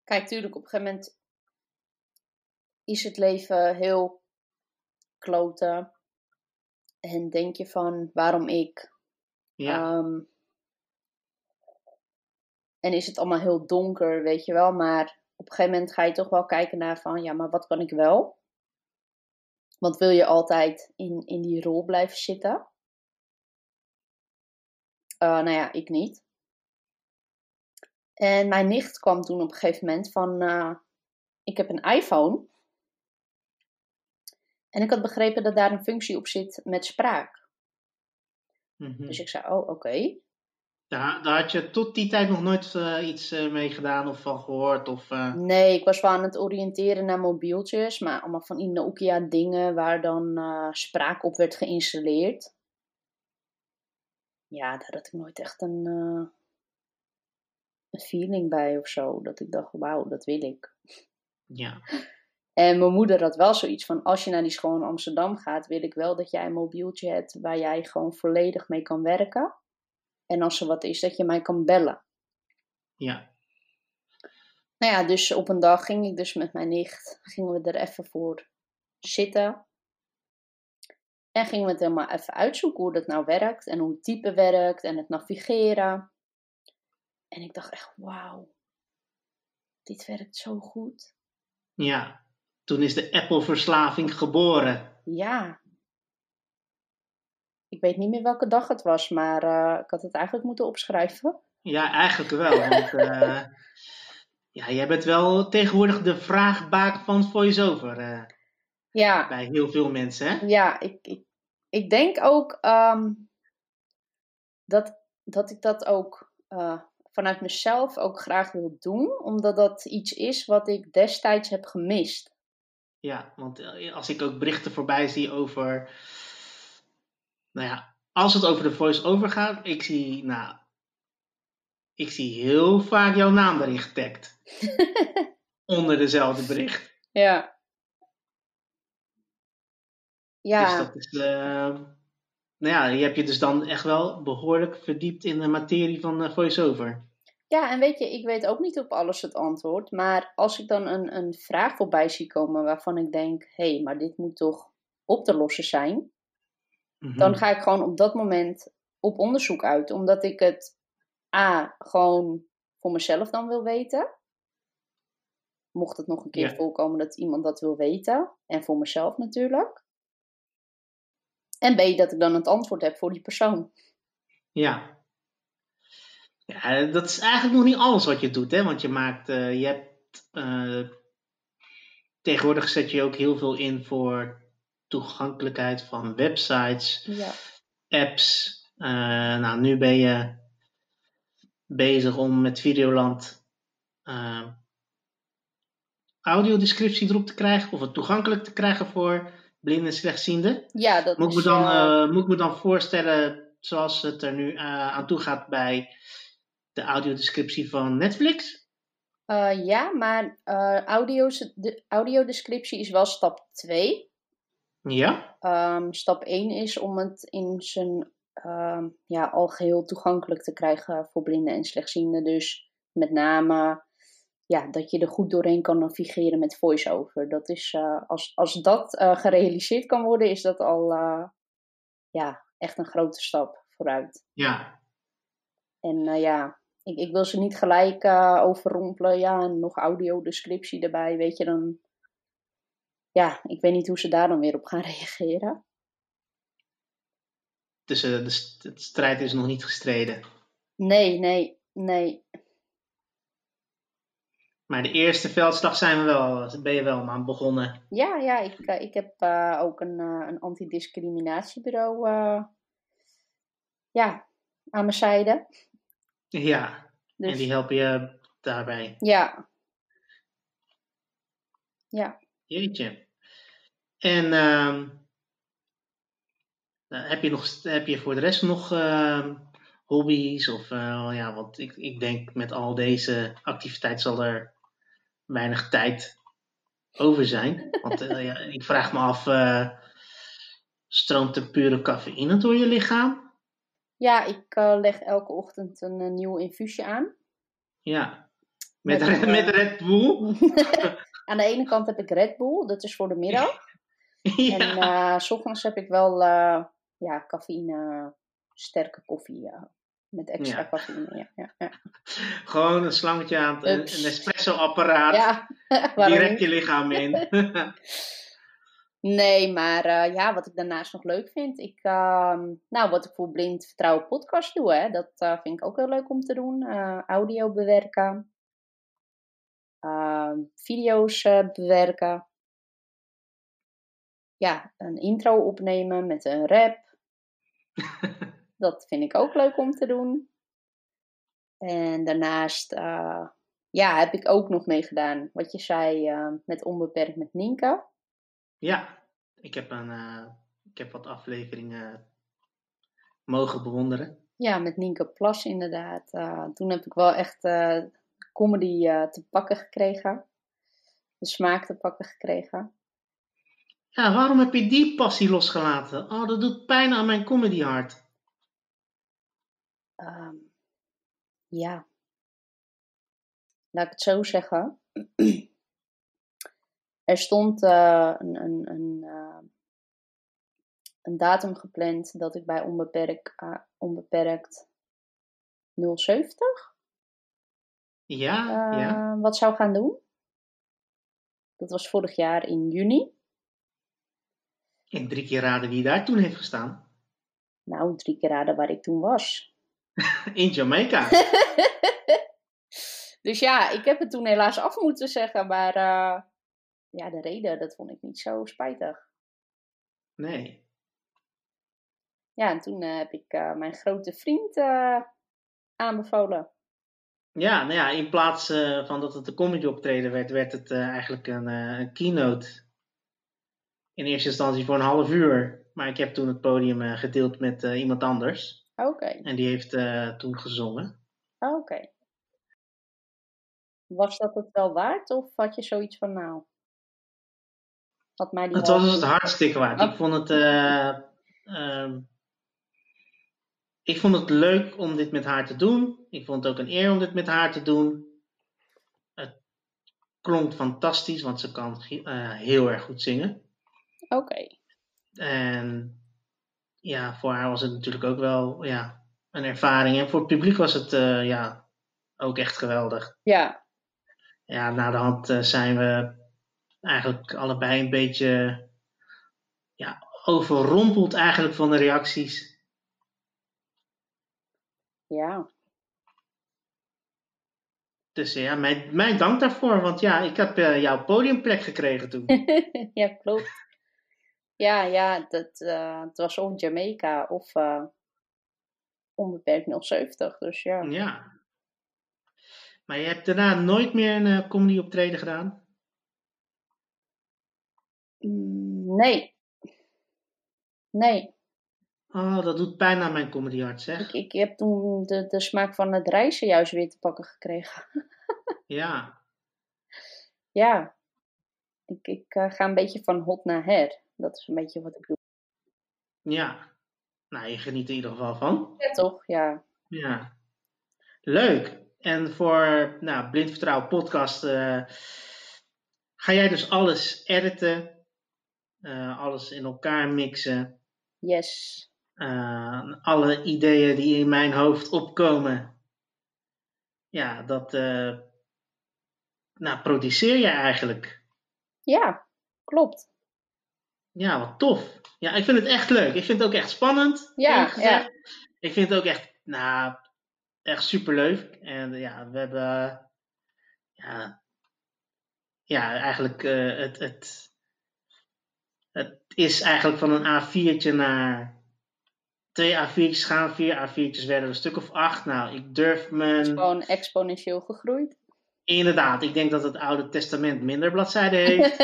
Speaker 1: Kijk, tuurlijk, op een gegeven moment is het leven heel kloten. En denk je van, waarom ik?
Speaker 2: Ja,
Speaker 1: Ehm, en is het allemaal heel donker, weet je wel. Maar op een gegeven moment ga je toch wel kijken naar van, ja, maar wat kan ik wel? Want wil je altijd in, in die rol blijven zitten? Eh, nou ja, ik niet. En mijn nicht kwam toen op een gegeven moment van, eh, ik heb een iPhone. En ik had begrepen dat daar een functie op zit met spraak.
Speaker 2: mhm.
Speaker 1: Dus ik zei, oh, oké.
Speaker 2: Daar, daar had je tot die tijd nog nooit eh, iets eh, mee gedaan of van gehoord. Of, eh,
Speaker 1: Nee, ik was wel aan het oriënteren naar mobieltjes, maar allemaal van die Nokia dingen waar dan spraak op werd geïnstalleerd. Ja, daar had ik nooit echt een, een feeling bij of zo. Dat ik dacht, wauw, dat wil ik.
Speaker 2: Ja.
Speaker 1: En mijn moeder had wel zoiets van, als je naar die school in Amsterdam gaat, wil ik wel dat jij een mobieltje hebt waar jij gewoon volledig mee kan werken. En als er wat is, dat je mij kan bellen.
Speaker 2: Ja.
Speaker 1: Nou ja, dus op een dag ging ik dus met mijn nicht, gingen we er even voor zitten. En gingen we het helemaal even uitzoeken hoe dat nou werkt en hoe het type werkt en het navigeren. En ik dacht echt, wauw, dit werkt zo goed.
Speaker 2: Ja. Toen is de Apple-verslaving geboren.
Speaker 1: Ja. Ik weet niet meer welke dag het was, maar uh, ik had het eigenlijk moeten opschrijven.
Speaker 2: Ja, eigenlijk wel. Want uh, (laughs) ja, jij bent wel tegenwoordig de vraagbaak van voice-over. Uh,
Speaker 1: ja.
Speaker 2: Bij heel veel mensen, hè?
Speaker 1: Ja, ik, ik, ik denk ook um, dat, dat ik dat ook vanuit mezelf ook graag wil doen, omdat dat iets is wat ik destijds heb gemist.
Speaker 2: Ja, want als ik ook berichten voorbij zie over. Nou ja, als het over de voice-over gaat, ik zie, nou, ik zie heel vaak jouw naam erin getagd. (laughs) onder dezelfde bericht.
Speaker 1: Ja. Ja.
Speaker 2: Dus dat is, uh, nou ja, je hebt je dus dan echt wel behoorlijk verdiept in de materie van uh, voice-over.
Speaker 1: Ja, en weet je, ik weet ook niet op alles het antwoord. Maar als ik dan een, een vraag voorbij zie komen waarvan ik denk: hé, hey, maar dit moet toch op te lossen zijn. Mm -hmm. Dan ga ik gewoon op dat moment op onderzoek uit. Omdat ik het A, gewoon voor mezelf dan wil weten. Mocht het nog een keer ja. voorkomen dat iemand dat wil weten. En voor mezelf natuurlijk. En B, dat ik dan het antwoord heb voor die persoon.
Speaker 2: Ja. Ja, dat is eigenlijk nog niet alles wat je doet, hè? Want je maakt, uh, je hebt, uh, tegenwoordig zet je ook heel veel in voor toegankelijkheid van websites,
Speaker 1: ja.
Speaker 2: apps. Uh, nou, nu ben je bezig om met Videoland audiodescriptie erop te krijgen, of het toegankelijk te krijgen voor blinden en slechtzienden.
Speaker 1: Ja, dat
Speaker 2: moet,
Speaker 1: is,
Speaker 2: me dan, moet ik me dan voorstellen zoals het er nu aan toe gaat bij de audiodescriptie van Netflix?
Speaker 1: Uh, ja, maar uh, de audiodescriptie is wel stap 2.
Speaker 2: Ja.
Speaker 1: Um, stap 1 is om het in zijn um, ja, algeheel toegankelijk te krijgen voor blinden en slechtzienden. Dus met name ja, dat je er goed doorheen kan navigeren met voice-over. Dat is, uh, als, als dat gerealiseerd kan worden, is dat al ja, echt een grote stap vooruit.
Speaker 2: Ja.
Speaker 1: En ja, ik, ik wil ze niet gelijk overrompelen. Ja, en nog audiodescriptie erbij, weet je dan. Ja, ik weet niet hoe ze daar dan weer op gaan (laughs) reageren.
Speaker 2: Dus uh, de, st de strijd is nog niet gestreden?
Speaker 1: Nee, nee, nee.
Speaker 2: Maar de eerste veldslag zijn we wel, ben je wel aan begonnen.
Speaker 1: Ja, ja ik, uh, ik heb uh, ook een, uh, een antidiscriminatiebureau ja, aan mijn zijde.
Speaker 2: Ja,
Speaker 1: Dus-
Speaker 2: en die helpen je daarbij.
Speaker 1: Ja. Ja.
Speaker 2: Jeetje. En ehm, nou, heb, je nog, heb je voor de rest nog ehm, hobby's? Of eh, ja, want ik, ik denk met al deze activiteiten zal er weinig tijd over zijn. Want eh, ja, ik vraag me af, eh, stroomt er pure cafeïne door je lichaam?
Speaker 1: Ja, ik leg elke ochtend een, nieuw infuusje aan.
Speaker 2: Ja. Met,
Speaker 1: Met
Speaker 2: Red, met Red Bull? (laughs)
Speaker 1: aan de ene kant heb ik Red Bull, dat is voor de middag. (laughs)
Speaker 2: ja.
Speaker 1: En eh, s ochtends heb ik wel eh, ja, cafeïne, sterke koffie. Ja. Met extra
Speaker 2: Ja.
Speaker 1: cafeïne. Ja, ja. (laughs)
Speaker 2: Gewoon een slangetje aan, het- een,
Speaker 1: Ups.
Speaker 2: een espresso-apparaat. (laughs) direct je lichaam in.
Speaker 1: Nee, maar eh, ja, wat ik daarnaast nog leuk vind. Ik, ehm, nou, wat ik voor Blind Vertrouwen podcast doe, hè, dat vind ik ook heel leuk om te doen. Audio bewerken. Ehm, video's eh, bewerken. Ja, een intro opnemen met een rap. (laughs) dat vind ik ook leuk om te doen. En daarnaast, eh, ja, heb ik ook nog meegedaan. Wat je zei, eh, met Onbeperkt met Nienke.
Speaker 2: ja, ik heb, een, ik heb wat afleveringen mogen bewonderen.
Speaker 1: Ja, met Nienke Plas inderdaad. Toen heb ik wel echt comedy uh, te pakken gekregen. De smaak te pakken gekregen.
Speaker 2: Ja, waarom heb je die passie losgelaten? Oh, dat doet pijn aan mijn comedy hart.
Speaker 1: Um, ja. Laat ik het zo zeggen. (clears throat) er stond een, een, een een datum gepland dat ik bij onbeperkt, uh, onbeperkt 070
Speaker 2: ja, uh, ja.
Speaker 1: wat zou gaan doen. Dat was vorig jaar in juni.
Speaker 2: En drie keer raden wie daar toen heeft gestaan. (laughs)
Speaker 1: Nou, drie keer raden waar ik toen was. (laughs)
Speaker 2: in Jamaica. (laughs)
Speaker 1: dus ja, ik heb het toen helaas af moeten zeggen, maar uh, ja, de reden, dat vond ik niet zo spijtig.
Speaker 2: Nee
Speaker 1: ja, en toen uh, heb ik uh, mijn grote vriend aanbevolen.
Speaker 2: Ja, nou ja, in plaats van dat het een comedy optreden werd, werd het eigenlijk een, een, keynote. In eerste instantie voor een half uur. Maar ik heb toen het podium gedeeld met iemand anders.
Speaker 1: Oké.
Speaker 2: En die heeft toen gezongen.
Speaker 1: Oké. Was dat het wel waard of had je zoiets van nou?
Speaker 2: Had mij die het was het hartstikke waard. Ik vond het. Ehm, ik vond het leuk om dit met haar te doen. Ik vond het ook een eer om dit met haar te doen. Het klonk fantastisch, want ze kan uh, heel erg goed zingen.
Speaker 1: Oké.
Speaker 2: En ja, voor haar was het natuurlijk ook wel ja, een ervaring. En voor het publiek was het uh, ja, ook echt geweldig.
Speaker 1: Ja.
Speaker 2: Ja, na de hand uh, zijn we eigenlijk allebei een beetje ja, overrompeld eigenlijk van de reacties
Speaker 1: ja.
Speaker 2: Dus ja, mijn, mijn dank daarvoor, want ja, ik heb uh, jouw podiumplek gekregen toen. (laughs)
Speaker 1: ja, klopt. Ja, ja, dat, uh, het was of Jamaica of uh, onbeperkt 070, dus ja.
Speaker 2: Ja. Maar je hebt daarna nooit meer een comedy optreden gedaan?
Speaker 1: Mm, nee. Nee.
Speaker 2: Oh, dat doet pijn aan mijn comedyhart, zeg.
Speaker 1: Ik, ik heb toen de, de smaak van het reizen juist weer te pakken gekregen. (laughs)
Speaker 2: ja.
Speaker 1: Ja. Ik, ik uh, ga een beetje van hot naar her. Dat is een beetje wat ik doe.
Speaker 2: Ja. Nou, je geniet er in ieder geval van.
Speaker 1: Ja, toch? Ja.
Speaker 2: Ja. Leuk. En voor nou, Blind Vertrouwen podcast uh, ga jij dus alles editen. Uh, alles in elkaar mixen.
Speaker 1: Yes.
Speaker 2: Uh, alle ideeën die in mijn hoofd opkomen, ja, dat uh, nou, produceer je eigenlijk.
Speaker 1: Ja, klopt.
Speaker 2: Ja, wat tof. Ja, ik vind het echt leuk. Ik vind het ook echt spannend.
Speaker 1: Ja, ja.
Speaker 2: Ik vind het ook echt, nou, echt superleuk. En ja, we hebben, ja, ja eigenlijk uh, het, het, het is eigenlijk van een A4'tje naar twee A4'tjes gaan, vier A4'tjes werden een stuk of acht. Nou, ik durf mijn...
Speaker 1: Gewoon exponentieel gegroeid.
Speaker 2: Inderdaad, ik denk dat het Oude Testament minder bladzijden heeft.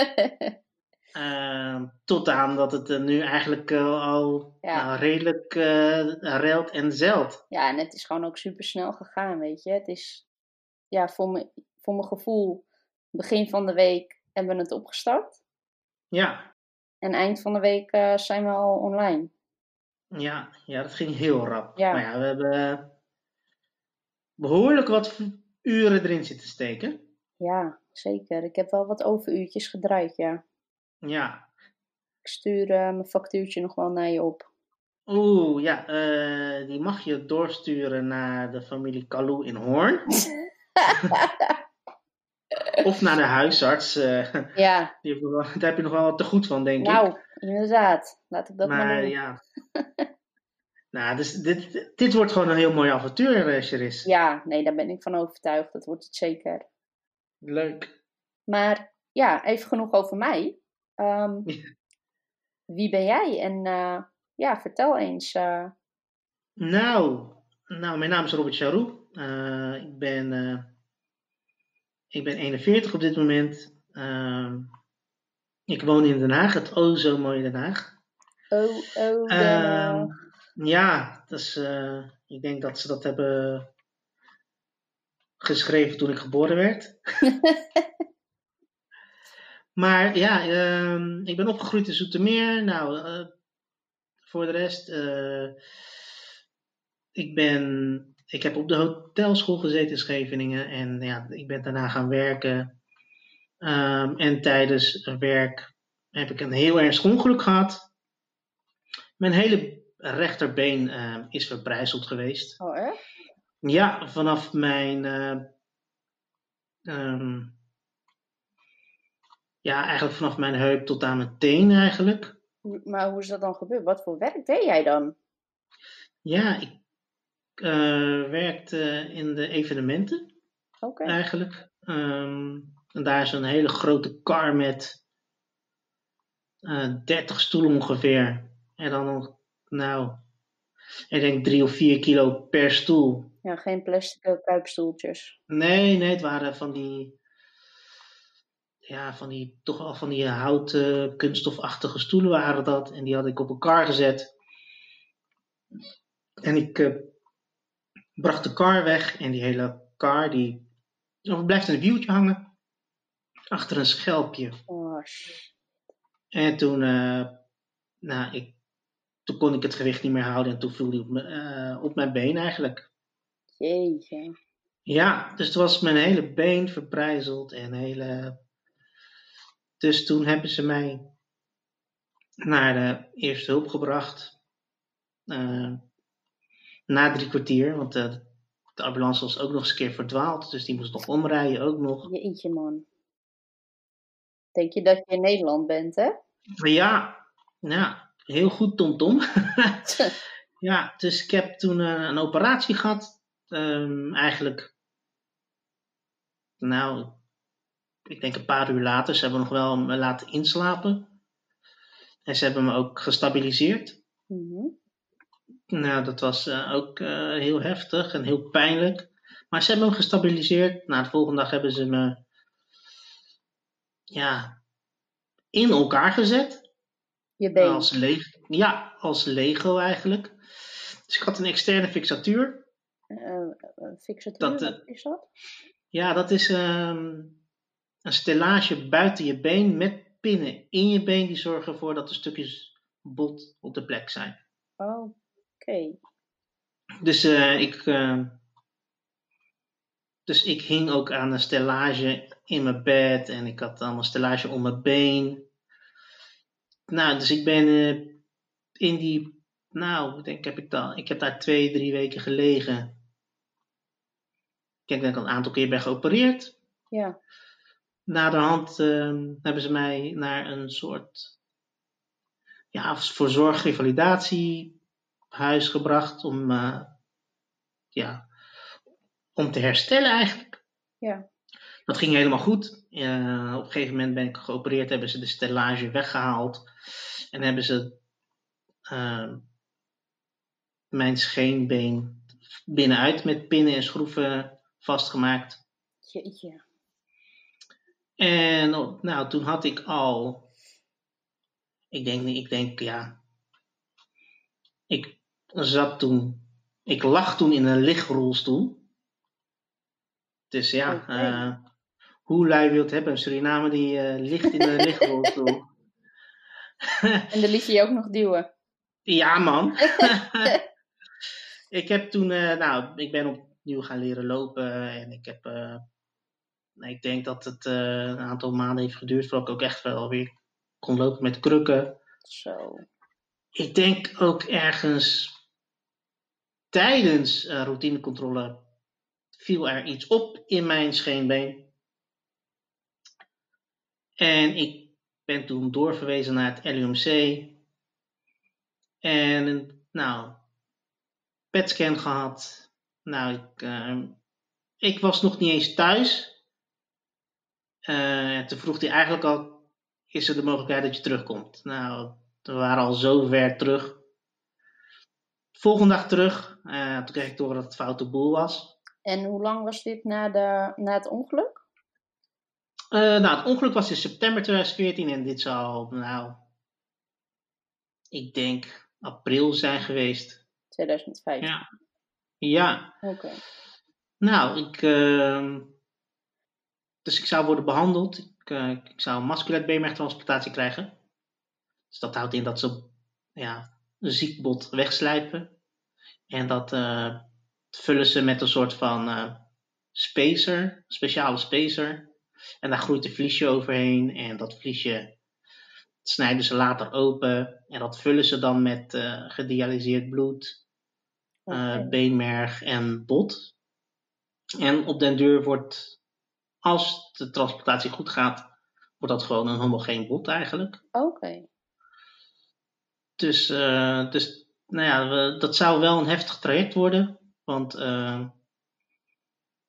Speaker 2: uh, (laughs) tot aan dat het uh, nu eigenlijk uh, al ja. nou, redelijk relt en zelt.
Speaker 1: Ja, en het is gewoon ook super snel gegaan, weet je. Het is, ja, voor, me, voor mijn gevoel, begin van de week hebben we het opgestart.
Speaker 2: Ja.
Speaker 1: En eind van de week zijn we al online.
Speaker 2: Ja, ja, dat ging heel rap. Ja. Maar ja, we hebben behoorlijk wat uren erin zitten steken.
Speaker 1: Ja, zeker. Ik heb wel wat overuurtjes gedraaid, ja.
Speaker 2: Ja.
Speaker 1: Ik stuur uh, mijn factuurtje nog wel naar je op.
Speaker 2: Oeh, ja, uh, die mag je doorsturen naar de familie Kalou in Hoorn. (laughs) of naar de huisarts. Uh,
Speaker 1: ja.
Speaker 2: Die heb wel, daar heb je nog wel wat te goed van, denk
Speaker 1: nou,
Speaker 2: ik.
Speaker 1: Nou, inderdaad. Laat ik dat maar, maar doen.
Speaker 2: ja. (laughs) nou, dus dit, dit wordt gewoon een heel mooi avontuur, Cheris.
Speaker 1: Ja, nee, daar ben ik van overtuigd. Dat wordt het zeker.
Speaker 2: Leuk.
Speaker 1: Maar ja, even genoeg over mij. (laughs) Um, wie ben jij? En uh, ja, vertel eens. Uh...
Speaker 2: Nou, nou, mijn naam is Robert Charou. Uh, ik ben ik ben 41 op dit moment. Uh, ik woon in Den Haag, het oh zo mooie Den Haag.
Speaker 1: Oh, oh.
Speaker 2: Uh, ja, uh, Ik denk dat ze dat hebben geschreven toen ik geboren werd. (laughs) maar ja, ehm, ik ben opgegroeid in Zoetermeer. Nou, eh, voor de rest, eh, ik ben, ik heb op de hotelschool gezeten in Scheveningen en ja, ik ben daarna gaan werken. Ehm, en tijdens werk heb ik een heel ernstig ongeluk gehad. Mijn hele rechterbeen ehm, is verbrijzeld geweest.
Speaker 3: Oh, echt?
Speaker 2: Ja, vanaf mijn. eh, ehm, ja, eigenlijk vanaf mijn heup tot aan mijn teen eigenlijk.
Speaker 3: Maar hoe is dat dan gebeurd? Wat voor werk deed jij dan?
Speaker 2: Ja, ik eh, werkte in de evenementen
Speaker 3: Oké.
Speaker 2: eigenlijk. Ehm, en daar is een hele grote kar met eh 30 stoelen ongeveer. En dan nog, nou, ik denk drie of vier kilo per stoel.
Speaker 3: Ja, geen plastic eh, kuipstoeltjes.
Speaker 2: Nee, nee, het waren van die. Ja, van die. Toch wel van die houten, kunststofachtige stoelen waren dat. En die had ik op elkaar gezet. En ik eh, bracht de kar weg. En die hele kar, die. Of blijft een wieltje hangen. Achter een schelpje.
Speaker 3: Oh,
Speaker 2: En toen. eh, nou, ik. Toen kon ik het gewicht niet meer houden. En toen viel die op, eh, op mijn been eigenlijk.
Speaker 3: jeetje.
Speaker 2: Ja, dus het was mijn hele been verbrijzeld en hele. Dus toen hebben ze mij naar de eerste hulp gebracht. Eh, na drie kwartier, want eh, de ambulance was ook nog eens een keer verdwaald, dus die moest nog omrijden ook nog.
Speaker 3: Jeetje, man. Denk je dat je in Nederland bent, hè?
Speaker 2: Maar ja, ja heel goed, Tom Tom. (laughs) ja, dus ik heb toen eh, een operatie gehad. Ehm, eigenlijk, nou, ik denk een paar uur later. Ze hebben nog wel me laten inslapen. En ze hebben me ook gestabiliseerd.
Speaker 3: Mhm.
Speaker 2: Nou, dat was eh, ook eh, heel heftig en heel pijnlijk. Maar ze hebben me gestabiliseerd. Nou, de volgende dag hebben ze me ja, in elkaar gezet.
Speaker 3: Je been.
Speaker 2: Als Lego. Ja, als Lego eigenlijk. Dus ik had een externe fixatuur.
Speaker 3: Eh, fixatuur,
Speaker 2: Dat, eh,
Speaker 3: wat is dat?
Speaker 2: Ja, dat is ehm, een stellage buiten je been met pinnen in je been die zorgen ervoor dat de stukjes bot op de plek zijn.
Speaker 3: Oh, oké.
Speaker 2: Dus, ik, dus ik hing ook aan een stellage in mijn bed en ik had allemaal stellage om mijn been. Nou, dus ik ben eh, in die, nou, ik denk heb ik dan, ik heb daar twee, drie weken gelegen. Ik denk dat ik al een aantal keer ben geopereerd.
Speaker 3: Ja.
Speaker 2: Naderhand ehm hebben ze mij naar een soort ja, voor zorgrevalidatiehuis gebracht om, eh, ja, om te herstellen eigenlijk.
Speaker 3: Ja.
Speaker 2: Dat ging helemaal goed. Eh, op een gegeven moment ben ik geopereerd, hebben ze de stellage weggehaald en hebben ze ehm, mijn scheenbeen binnenuit met pinnen en schroeven vastgemaakt.
Speaker 3: Jeetje.
Speaker 2: En nou, toen had ik al, ik denk, ik denk ja, ik zat toen, ik lag toen in een lichtrolstoel. Dus ja, hoe lui wil het hebben? Een Suriname die eh, ligt in een (laughs) lichtrolstoel. (laughs)
Speaker 3: En dan liet je je ook nog duwen.
Speaker 2: ja man. (laughs) ik heb toen, eh, nou, ik ben opnieuw gaan leren lopen en ik heb, eh, ik denk dat het een aantal maanden heeft geduurd voordat ik ook echt wel weer kon lopen met krukken.
Speaker 3: Zo.
Speaker 2: Ik denk ook ergens tijdens routinecontrole viel er iets op in mijn scheenbeen. En ik ben toen doorverwezen naar het LUMC. En nou, PET-scan gehad. Nou, ik, eh, ik was nog niet eens thuis. Eh, toen vroeg hij eigenlijk al, is er de mogelijkheid dat je terugkomt? Nou, we waren al zo ver terug. Volgende dag terug, eh, toen kreeg ik door dat het foute boel was.
Speaker 3: En hoe lang was dit na, de, na het ongeluk?
Speaker 2: Eh, nou, het ongeluk was in september 2014 en dit zal, nou, ik denk april zijn geweest.
Speaker 3: 2015.
Speaker 2: Ja. Ja,
Speaker 3: Oké.
Speaker 2: nou, ik, ehm, dus ik zou worden behandeld. Ik, eh, ik zou een musculair beenmergtransplantatie krijgen. Dus dat houdt in dat ze ja, een ziek bot wegslijpen. En dat eh, vullen ze met een soort van spacer, speciale spacer. En daar groeit een vliesje overheen. En dat vliesje snijden ze later open. En dat vullen ze dan met eh gedialyseerd bloed, eh, beenmerg en bot. En op den duur wordt, als de transplantatie goed gaat, wordt dat gewoon een homogeen bot eigenlijk.
Speaker 3: Oké.
Speaker 2: Dus, eh, dus nou ja, we- dat zou wel een heftig traject worden. Want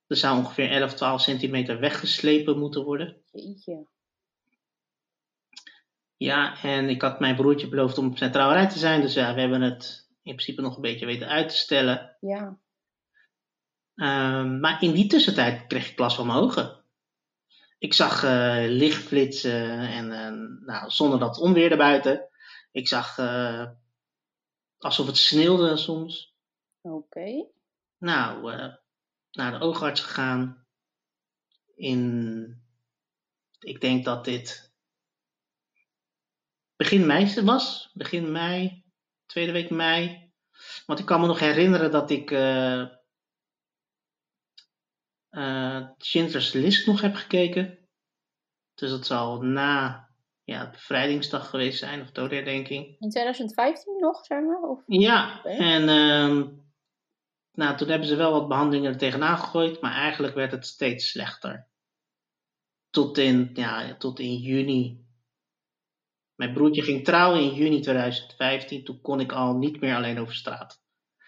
Speaker 2: er zou ongeveer 11, 12 centimeter weggeslepen moeten worden.
Speaker 3: Jeetje.
Speaker 2: Ja, en ik had mijn broertje beloofd om op zijn trouwerij te zijn. Dus ja, we hebben het in principe nog een beetje weten uit te stellen.
Speaker 3: Ja.
Speaker 2: Ehm, maar in die tussentijd kreeg ik last van mijn ogen. Ik zag eh, licht flitsen en eh, nou, zonder dat onweer erbuiten. Ik zag eh, alsof het sneeuwde soms.
Speaker 3: Oké.
Speaker 2: Nou, naar de oogarts gegaan. In, ik denk dat dit begin mei was. Begin mei, tweede week mei. Want ik kan me nog herinneren dat ik eh eh, Schindler's List nog heb gekeken. Dus dat zal na ja, bevrijdingsdag geweest zijn, of doodherdenking.
Speaker 3: In 2015 nog, zeg maar? Of...
Speaker 2: Ja, en ehm, nou, toen hebben ze wel wat behandelingen er tegenaan gegooid, maar eigenlijk werd het steeds slechter. Tot in, ja, tot in juni. Mijn broertje ging trouwen in juni 2015, toen kon ik al niet meer alleen over straat.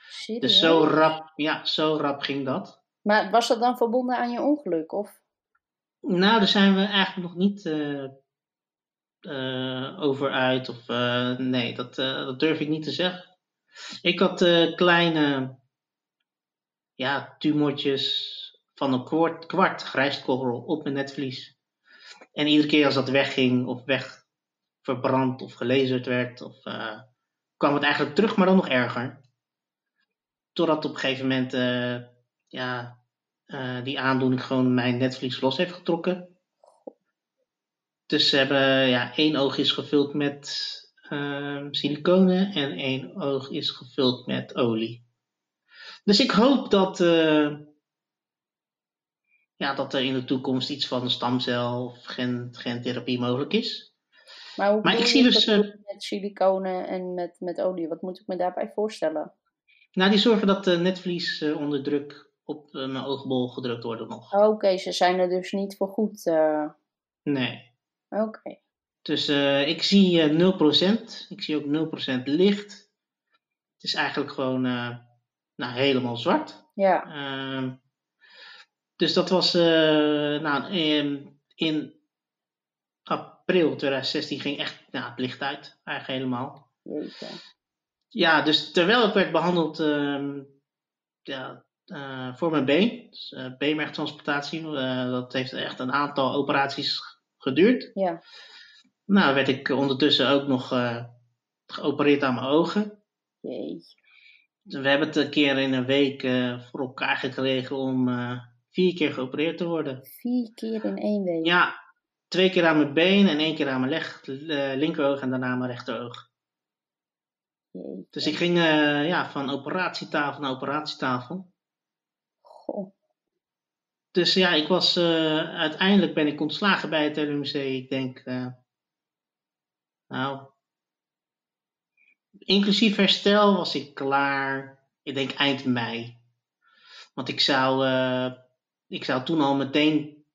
Speaker 3: Serieus?
Speaker 2: Dus zo rap, ja, zo rap ging dat.
Speaker 3: Maar was dat dan verbonden aan je ongeluk? Of?
Speaker 2: Nou, daar zijn we eigenlijk nog niet eh, eh, over uit. Of, eh, nee, dat, dat durf ik niet te zeggen. Ik had kleine ja, tumortjes van een kwart, kwart op mijn netvlies. En iedere keer als dat wegging of weg verbrand of gelezerd werd, of, eh, kwam het eigenlijk terug, maar dan nog erger. Totdat op een gegeven moment eh, ja, eh, die aandoening gewoon mijn netvlies los heeft getrokken. Dus ze hebben, ja, één oog is gevuld met siliconen en één oog is gevuld met olie. Dus ik hoop dat, eh, ja, dat er in de toekomst iets van stamcel of gen, gentherapie mogelijk is.
Speaker 3: Maar, hoe
Speaker 2: Maar ik zie dus, eh,
Speaker 3: met siliconen en met, met olie? Wat moet ik me daarbij voorstellen?
Speaker 2: Nou, die zorgen dat de netvlies eh, onder druk op mijn oogbol gedrukt worden nog.
Speaker 3: Oké, ze zijn er dus niet voor goed.
Speaker 2: Nee.
Speaker 3: Oké.
Speaker 2: Dus ik zie eh 0%. Ik zie ook 0% licht. Het is eigenlijk gewoon nou, helemaal zwart.
Speaker 3: Ja.
Speaker 2: Ehm, dus dat was eh, nou, in, in april 2016 ging echt nou, het licht uit. Eigenlijk helemaal.
Speaker 3: Jeetje.
Speaker 2: Ja, dus terwijl ik werd behandeld ehm, ja, eh, voor mijn been, dus, eh, beenmergtransplantatie, dat heeft echt een aantal operaties geduurd.
Speaker 3: Ja.
Speaker 2: Nou, werd ik ondertussen ook nog geopereerd aan mijn ogen.
Speaker 3: Jeetje.
Speaker 2: We hebben het een keer in een week eh, voor elkaar gekregen om eh, vier keer geopereerd te worden.
Speaker 3: Vier keer in één week.
Speaker 2: Ja, twee keer aan mijn been en één keer aan mijn eh, linkeroog en daarna mijn rechteroog.
Speaker 3: Jeetje.
Speaker 2: Dus ik ging eh, ja, van operatietafel naar operatietafel.
Speaker 3: Goh.
Speaker 2: Dus ja, ik was, uiteindelijk ben ik ontslagen bij het LUMC. Ik denk, nou, inclusief herstel was ik klaar, ik denk eind mei. Want ik zou, eh, ik zou toen al meteen,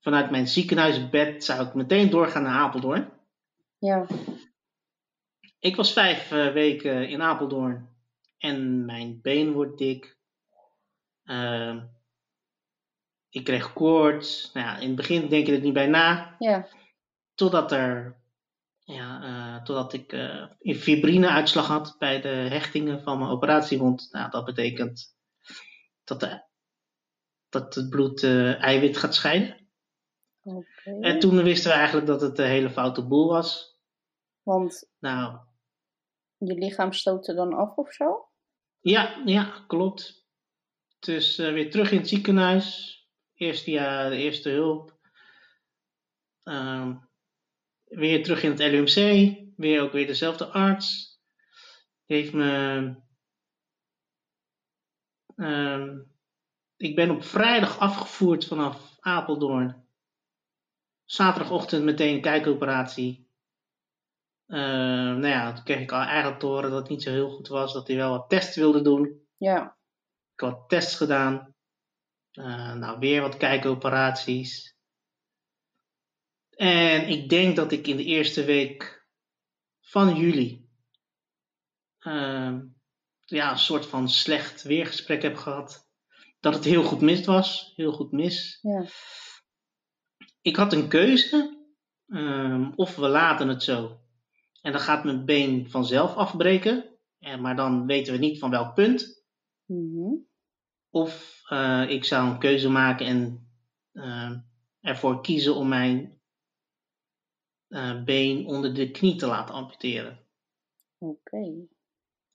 Speaker 2: vanuit mijn ziekenhuisbed, zou ik meteen doorgaan naar Apeldoorn.
Speaker 3: Ja.
Speaker 2: Ik was vijf eh, weken in Apeldoorn en mijn been wordt dik. Ehm, ik kreeg koorts. Nou ja, in het begin denk je er niet bij na.
Speaker 3: Ja.
Speaker 2: Totdat, er, ja, eh, totdat ik eh een fibrine-uitslag had bij de hechtingen van mijn operatiewond. Nou, dat betekent dat, de, dat het bloed eh, eiwit gaat scheiden.
Speaker 3: Oké.
Speaker 2: En toen wisten we eigenlijk dat het een hele foute boel was.
Speaker 3: Want
Speaker 2: Nou,
Speaker 3: je lichaam stoot er dan af of zo?
Speaker 2: Ja, ja, klopt. Dus weer terug in het ziekenhuis. Eerst via de eerste hulp. Uh, weer terug in het LUMC. Weer ook weer dezelfde arts. Die heeft me. Uh, ik ben op vrijdag afgevoerd vanaf Apeldoorn. Zaterdagochtend meteen kijkoperatie. Uh, nou ja, toen kreeg ik al eigenlijk te horen dat het niet zo heel goed was. Dat hij wel wat tests wilde doen.
Speaker 3: Ja.
Speaker 2: Ik had tests gedaan. Uh, nou, weer wat kijkoperaties. En ik denk dat ik in de eerste week van juli uh, ja, een soort van slecht weergesprek heb gehad. Dat het heel goed mis was. Heel goed mis.
Speaker 3: Ja.
Speaker 2: Ik had een keuze. Um, of we laten het zo. En dan gaat mijn been vanzelf afbreken. En, maar dan weten we niet van welk punt.
Speaker 3: Mm -hmm.
Speaker 2: Of uh, ik zou een keuze maken en uh, ervoor kiezen om mijn been onder de knie te laten amputeren.
Speaker 3: Oké. Okay.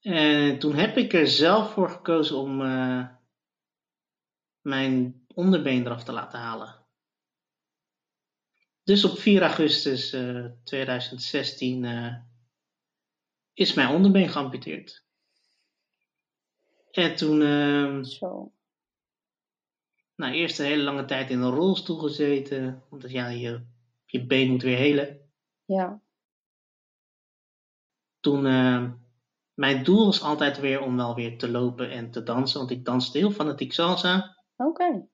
Speaker 2: En toen heb ik er zelf voor gekozen om mijn onderbeen eraf te laten halen. Dus op 4 augustus 2016 is mijn onderbeen geamputeerd. En toen, uh,
Speaker 3: Zo.
Speaker 2: nou, eerst een hele lange tijd in een rolstoel gezeten, omdat ja, je, je been moet weer helen.
Speaker 3: Ja.
Speaker 2: Toen, uh, mijn doel was altijd weer om wel weer te lopen en te dansen, want ik danste heel fanatiek salsa.
Speaker 3: Oké. Okay.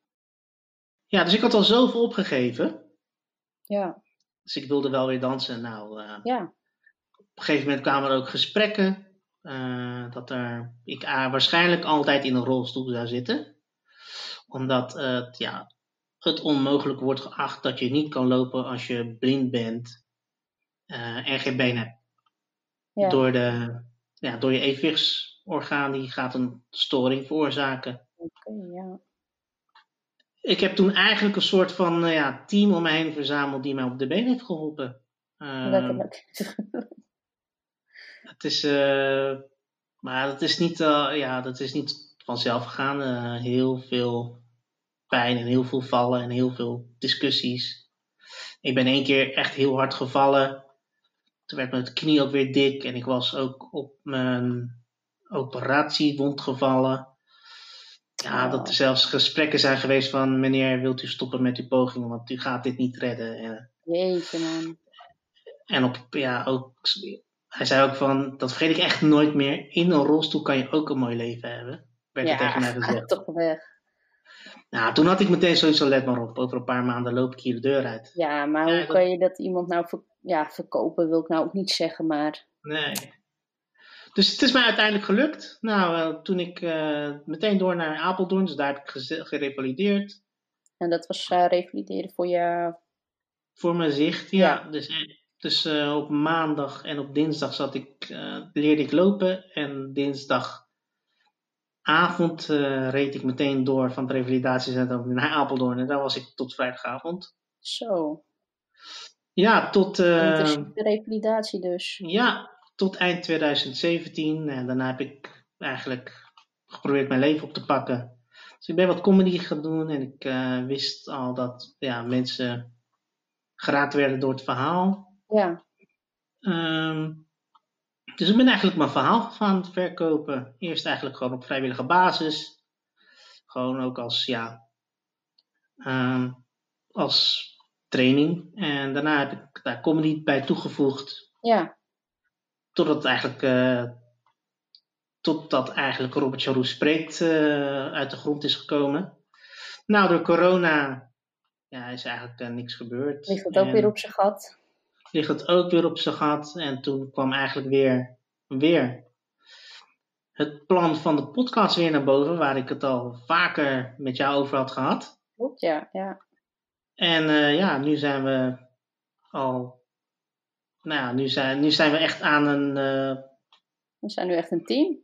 Speaker 2: Ja, dus ik had al zoveel opgegeven.
Speaker 3: Ja.
Speaker 2: Dus ik wilde wel weer dansen. Nou, uh,
Speaker 3: ja.
Speaker 2: op een gegeven moment kwamen er ook gesprekken. Uh, dat er, ik uh, waarschijnlijk altijd in een rolstoel zou zitten. Omdat ja, het onmogelijk wordt geacht dat je niet kan lopen als je blind bent been hebt.
Speaker 3: Ja.
Speaker 2: Door, de, ja, door je evenwichtsorgaan die gaat een storing veroorzaken.
Speaker 3: Oké, okay, ja.
Speaker 2: Ik heb toen eigenlijk een soort van ja, team om me heen verzameld die mij op de been heeft geholpen.
Speaker 3: Letterlijk.
Speaker 2: Het is, uh, maar dat is niet, ja, dat is niet vanzelf gegaan. Heel veel pijn en heel veel vallen en heel veel discussies. Ik ben één keer echt heel hard gevallen. Toen werd mijn knie ook weer dik en ik was ook op mijn operatiewond gevallen. Ja, dat er zelfs gesprekken zijn geweest van meneer, wilt u stoppen met uw pogingen, want u gaat dit niet redden. En,
Speaker 3: Jeetje man.
Speaker 2: En op, ja, ook hij zei ook van, dat vergeet ik echt nooit meer. In een rolstoel kan je ook een mooi leven hebben. Werd
Speaker 3: ja,
Speaker 2: tegen mij (laughs) gezegd.
Speaker 3: toch weg.
Speaker 2: Nou, toen had ik meteen sowieso let maar op. Over een paar maanden loop ik hier de deur uit.
Speaker 3: Ja, maar hoe
Speaker 2: Ja, dat-
Speaker 3: kan je dat iemand nou ja, verkopen, wil ik nou ook niet zeggen, maar
Speaker 2: Nee. Dus het is mij uiteindelijk gelukt. Nou, eh, toen ik eh, meteen door naar Apeldoorn, dus daar heb ik gerevalideerd.
Speaker 3: en dat was eh, revalideren voor je.
Speaker 2: Voor mijn zicht, ja.
Speaker 3: Ja.
Speaker 2: Dus, dus op maandag en op dinsdag zat ik, leerde ik lopen. En dinsdagavond reed ik meteen door van het revalidatiecentrum naar Apeldoorn. En daar was ik tot vrijdagavond.
Speaker 3: Zo,
Speaker 2: Ja, tot, eh,
Speaker 3: intensieve revalidatie dus.
Speaker 2: ja, tot eind 2017. En daarna heb ik eigenlijk geprobeerd mijn leven op te pakken. Dus ik ben wat comedy gaan doen. En ik eh, wist al dat ja, mensen geraakt werden door het verhaal.
Speaker 3: Ja,
Speaker 2: Ehm, dus ik ben eigenlijk mijn verhaal gaan verkopen. Eerst eigenlijk gewoon op vrijwillige basis. Gewoon ook als, ja, ehm, als training. En daarna heb ik daar comedy bij toegevoegd.
Speaker 3: ja,
Speaker 2: Totdat eigenlijk, eh, totdat eigenlijk Robert Charoux spreekt eh, uit de grond is gekomen. Nou, door corona ja, is eigenlijk eh, niks gebeurd.
Speaker 3: ligt het ook
Speaker 2: En-
Speaker 3: weer op zijn gat.
Speaker 2: ligt het ook weer op zijn gat. En toen kwam eigenlijk weer, weer het plan van de podcast weer naar boven, waar ik het al vaker met jou over had gehad.
Speaker 3: Klopt, ja, ja.
Speaker 2: En eh, ja, nu zijn we al, nou ja, nu zijn, nu zijn we echt aan een, eh,
Speaker 3: We zijn nu echt een team.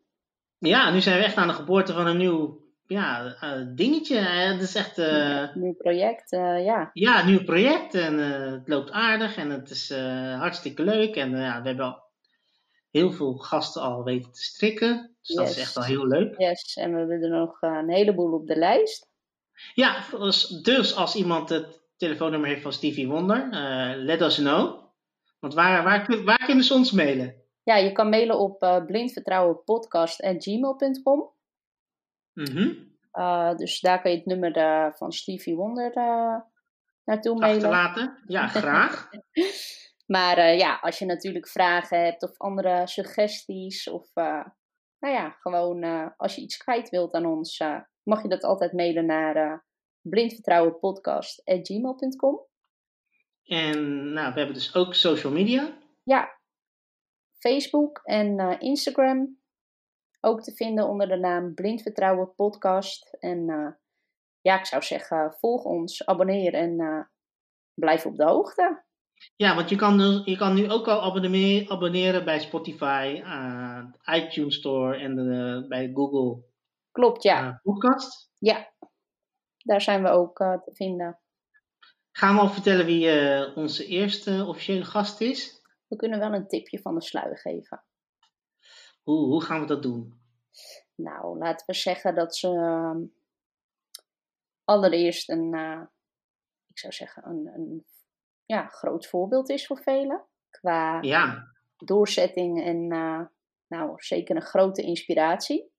Speaker 2: ja, nu zijn we echt aan de geboorte van een nieuw, ja, eh, dingetje. Het is echt, eh,
Speaker 3: Nieuw project, ja.
Speaker 2: Ja, een nieuw project en het loopt aardig en het is hartstikke leuk. En ja, we hebben al heel veel gasten al weten te strikken. Dus dat is echt wel heel leuk.
Speaker 1: Yes, en we hebben er nog een heleboel op de lijst.
Speaker 2: Ja, dus, dus als iemand het telefoonnummer heeft van Stevie Wonder, eh, let us know. Want waar, waar, waar kunnen ze ons mailen?
Speaker 1: Ja, je kan mailen op eh blindvertrouwenpodcast.gmail.com.
Speaker 2: Mhm.
Speaker 1: Eh, dus daar kan je het nummer van Stevie Wonder naartoe mailen.
Speaker 2: Achterlaten? Ja, (laughs) graag.
Speaker 1: Maar ja, als je natuurlijk vragen hebt of andere suggesties of nou ja, gewoon als je iets kwijt wilt aan ons, mag je dat altijd mailen naar blindvertrouwenpodcast.gmail.com.
Speaker 2: En nou, we hebben dus ook social media.
Speaker 1: Ja, Facebook en eh, Instagram ook te vinden onder de naam Blindvertrouwen Podcast. En eh, ja, ik zou zeggen, volg ons, abonneer en eh, blijf op de hoogte.
Speaker 2: Ja, want je kan, dus- je kan nu ook al abonneren, abonneren bij Spotify, iTunes Store en de, bij Google
Speaker 1: Klopt, ja.
Speaker 2: Podcast.
Speaker 1: Ja, daar zijn we ook eh, te vinden.
Speaker 2: Gaan we al vertellen wie eh, onze eerste officiële gast is?
Speaker 1: We kunnen wel een tipje van de sluier geven.
Speaker 2: Hoe, hoe gaan we dat doen?
Speaker 1: Nou, laten we zeggen dat ze ehm, allereerst een, eh, ik zou zeggen, een, een ja, groot voorbeeld is voor velen. Qua
Speaker 2: Ja,
Speaker 1: doorzetting en nou, zeker een grote inspiratie.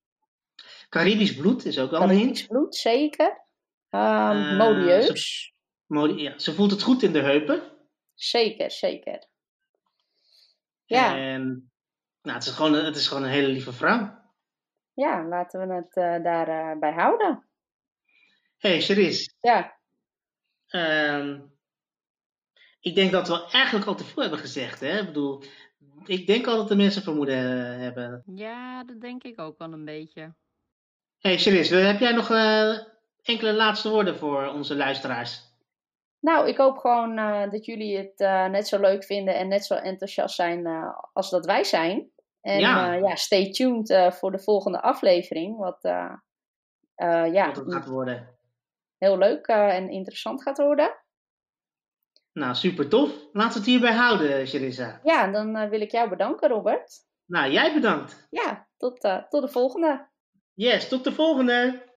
Speaker 2: Caribisch bloed is ook wel een
Speaker 1: Caribisch
Speaker 2: hint.
Speaker 1: bloed, zeker. Ehm
Speaker 2: Eh,
Speaker 1: modieus.
Speaker 2: Modi- ja, ze voelt het goed in de heupen.
Speaker 1: Zeker, zeker. Ja.
Speaker 2: En nou, het, is gewoon, een- het is gewoon een hele lieve vrouw.
Speaker 1: Ja, laten we het eh, daarbij bij houden.
Speaker 2: hey, Cherise.
Speaker 1: Ja,
Speaker 2: Ehm, ik denk dat we eigenlijk al te veel hebben gezegd. Hè? Ik bedoel, ik denk al dat de mensen vermoeden eh, hebben.
Speaker 4: Ja, dat denk ik ook wel een beetje.
Speaker 2: hey, Cherise, heb jij nog eh, enkele laatste woorden voor onze luisteraars?
Speaker 1: Nou, ik hoop gewoon eh, dat jullie het eh, net zo leuk vinden en net zo enthousiast zijn eh, als dat wij zijn. En
Speaker 2: Ja.
Speaker 1: ja, ja stay tuned voor de volgende aflevering. Wat ja,
Speaker 2: Wat gaat worden.
Speaker 1: heel leuk en interessant gaat worden.
Speaker 2: Nou, super tof. Laten we het hierbij houden, Charissa.
Speaker 1: Ja, dan wil ik jou bedanken, Robert.
Speaker 2: Nou, jij bedankt.
Speaker 1: Ja, tot, tot de volgende.
Speaker 2: Yes, tot de volgende.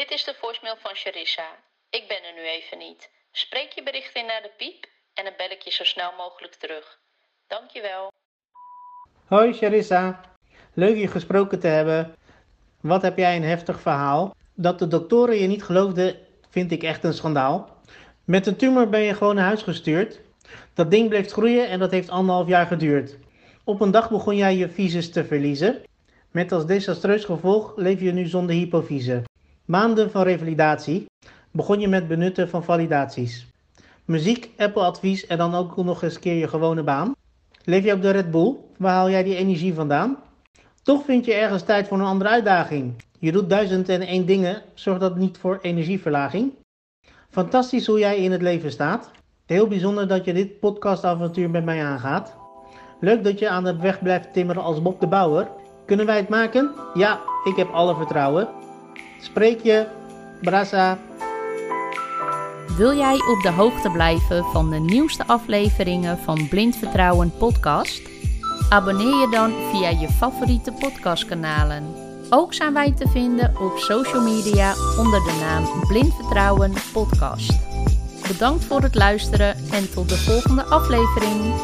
Speaker 1: Dit is de voicemail van Charissa. Ik ben er nu even niet. Spreek je bericht in naar de piep en dan bel ik je zo snel mogelijk terug. Dankjewel.
Speaker 2: Hoi Charissa, leuk je gesproken te hebben. Wat heb jij een heftig verhaal? Dat de doktoren je niet geloofden, vind ik echt een schandaal. Met een tumor ben je gewoon naar huis gestuurd. Dat ding bleef groeien en dat heeft anderhalf jaar geduurd. Op een dag begon jij je visus te verliezen. Met als desastreus gevolg leef je nu zonder hypofyse. Maanden van revalidatie begon je met benutten van validaties. Muziek, Apple-advies en dan ook nog eens keer je gewone baan. Leef je op de Red Bull? Waar haal jij die energie vandaan? Toch vind je ergens tijd voor een andere uitdaging. Je doet duizend en één dingen, zorg dat niet voor energieverlaging. Fantastisch hoe jij in het leven staat. Heel bijzonder dat je dit podcastavontuur met mij aangaat. Leuk dat je aan de weg blijft timmeren als Bob de Bouwer. Kunnen wij het maken? Ja, ik heb alle vertrouwen. Spreek je, Brassa.
Speaker 4: Wil jij op de hoogte blijven van de nieuwste afleveringen van Blind Vertrouwen podcast? Abonneer je dan via je favoriete podcastkanalen. Ook zijn wij te vinden op social media onder de naam Blind Vertrouwen podcast. Bedankt voor het luisteren en tot de volgende aflevering.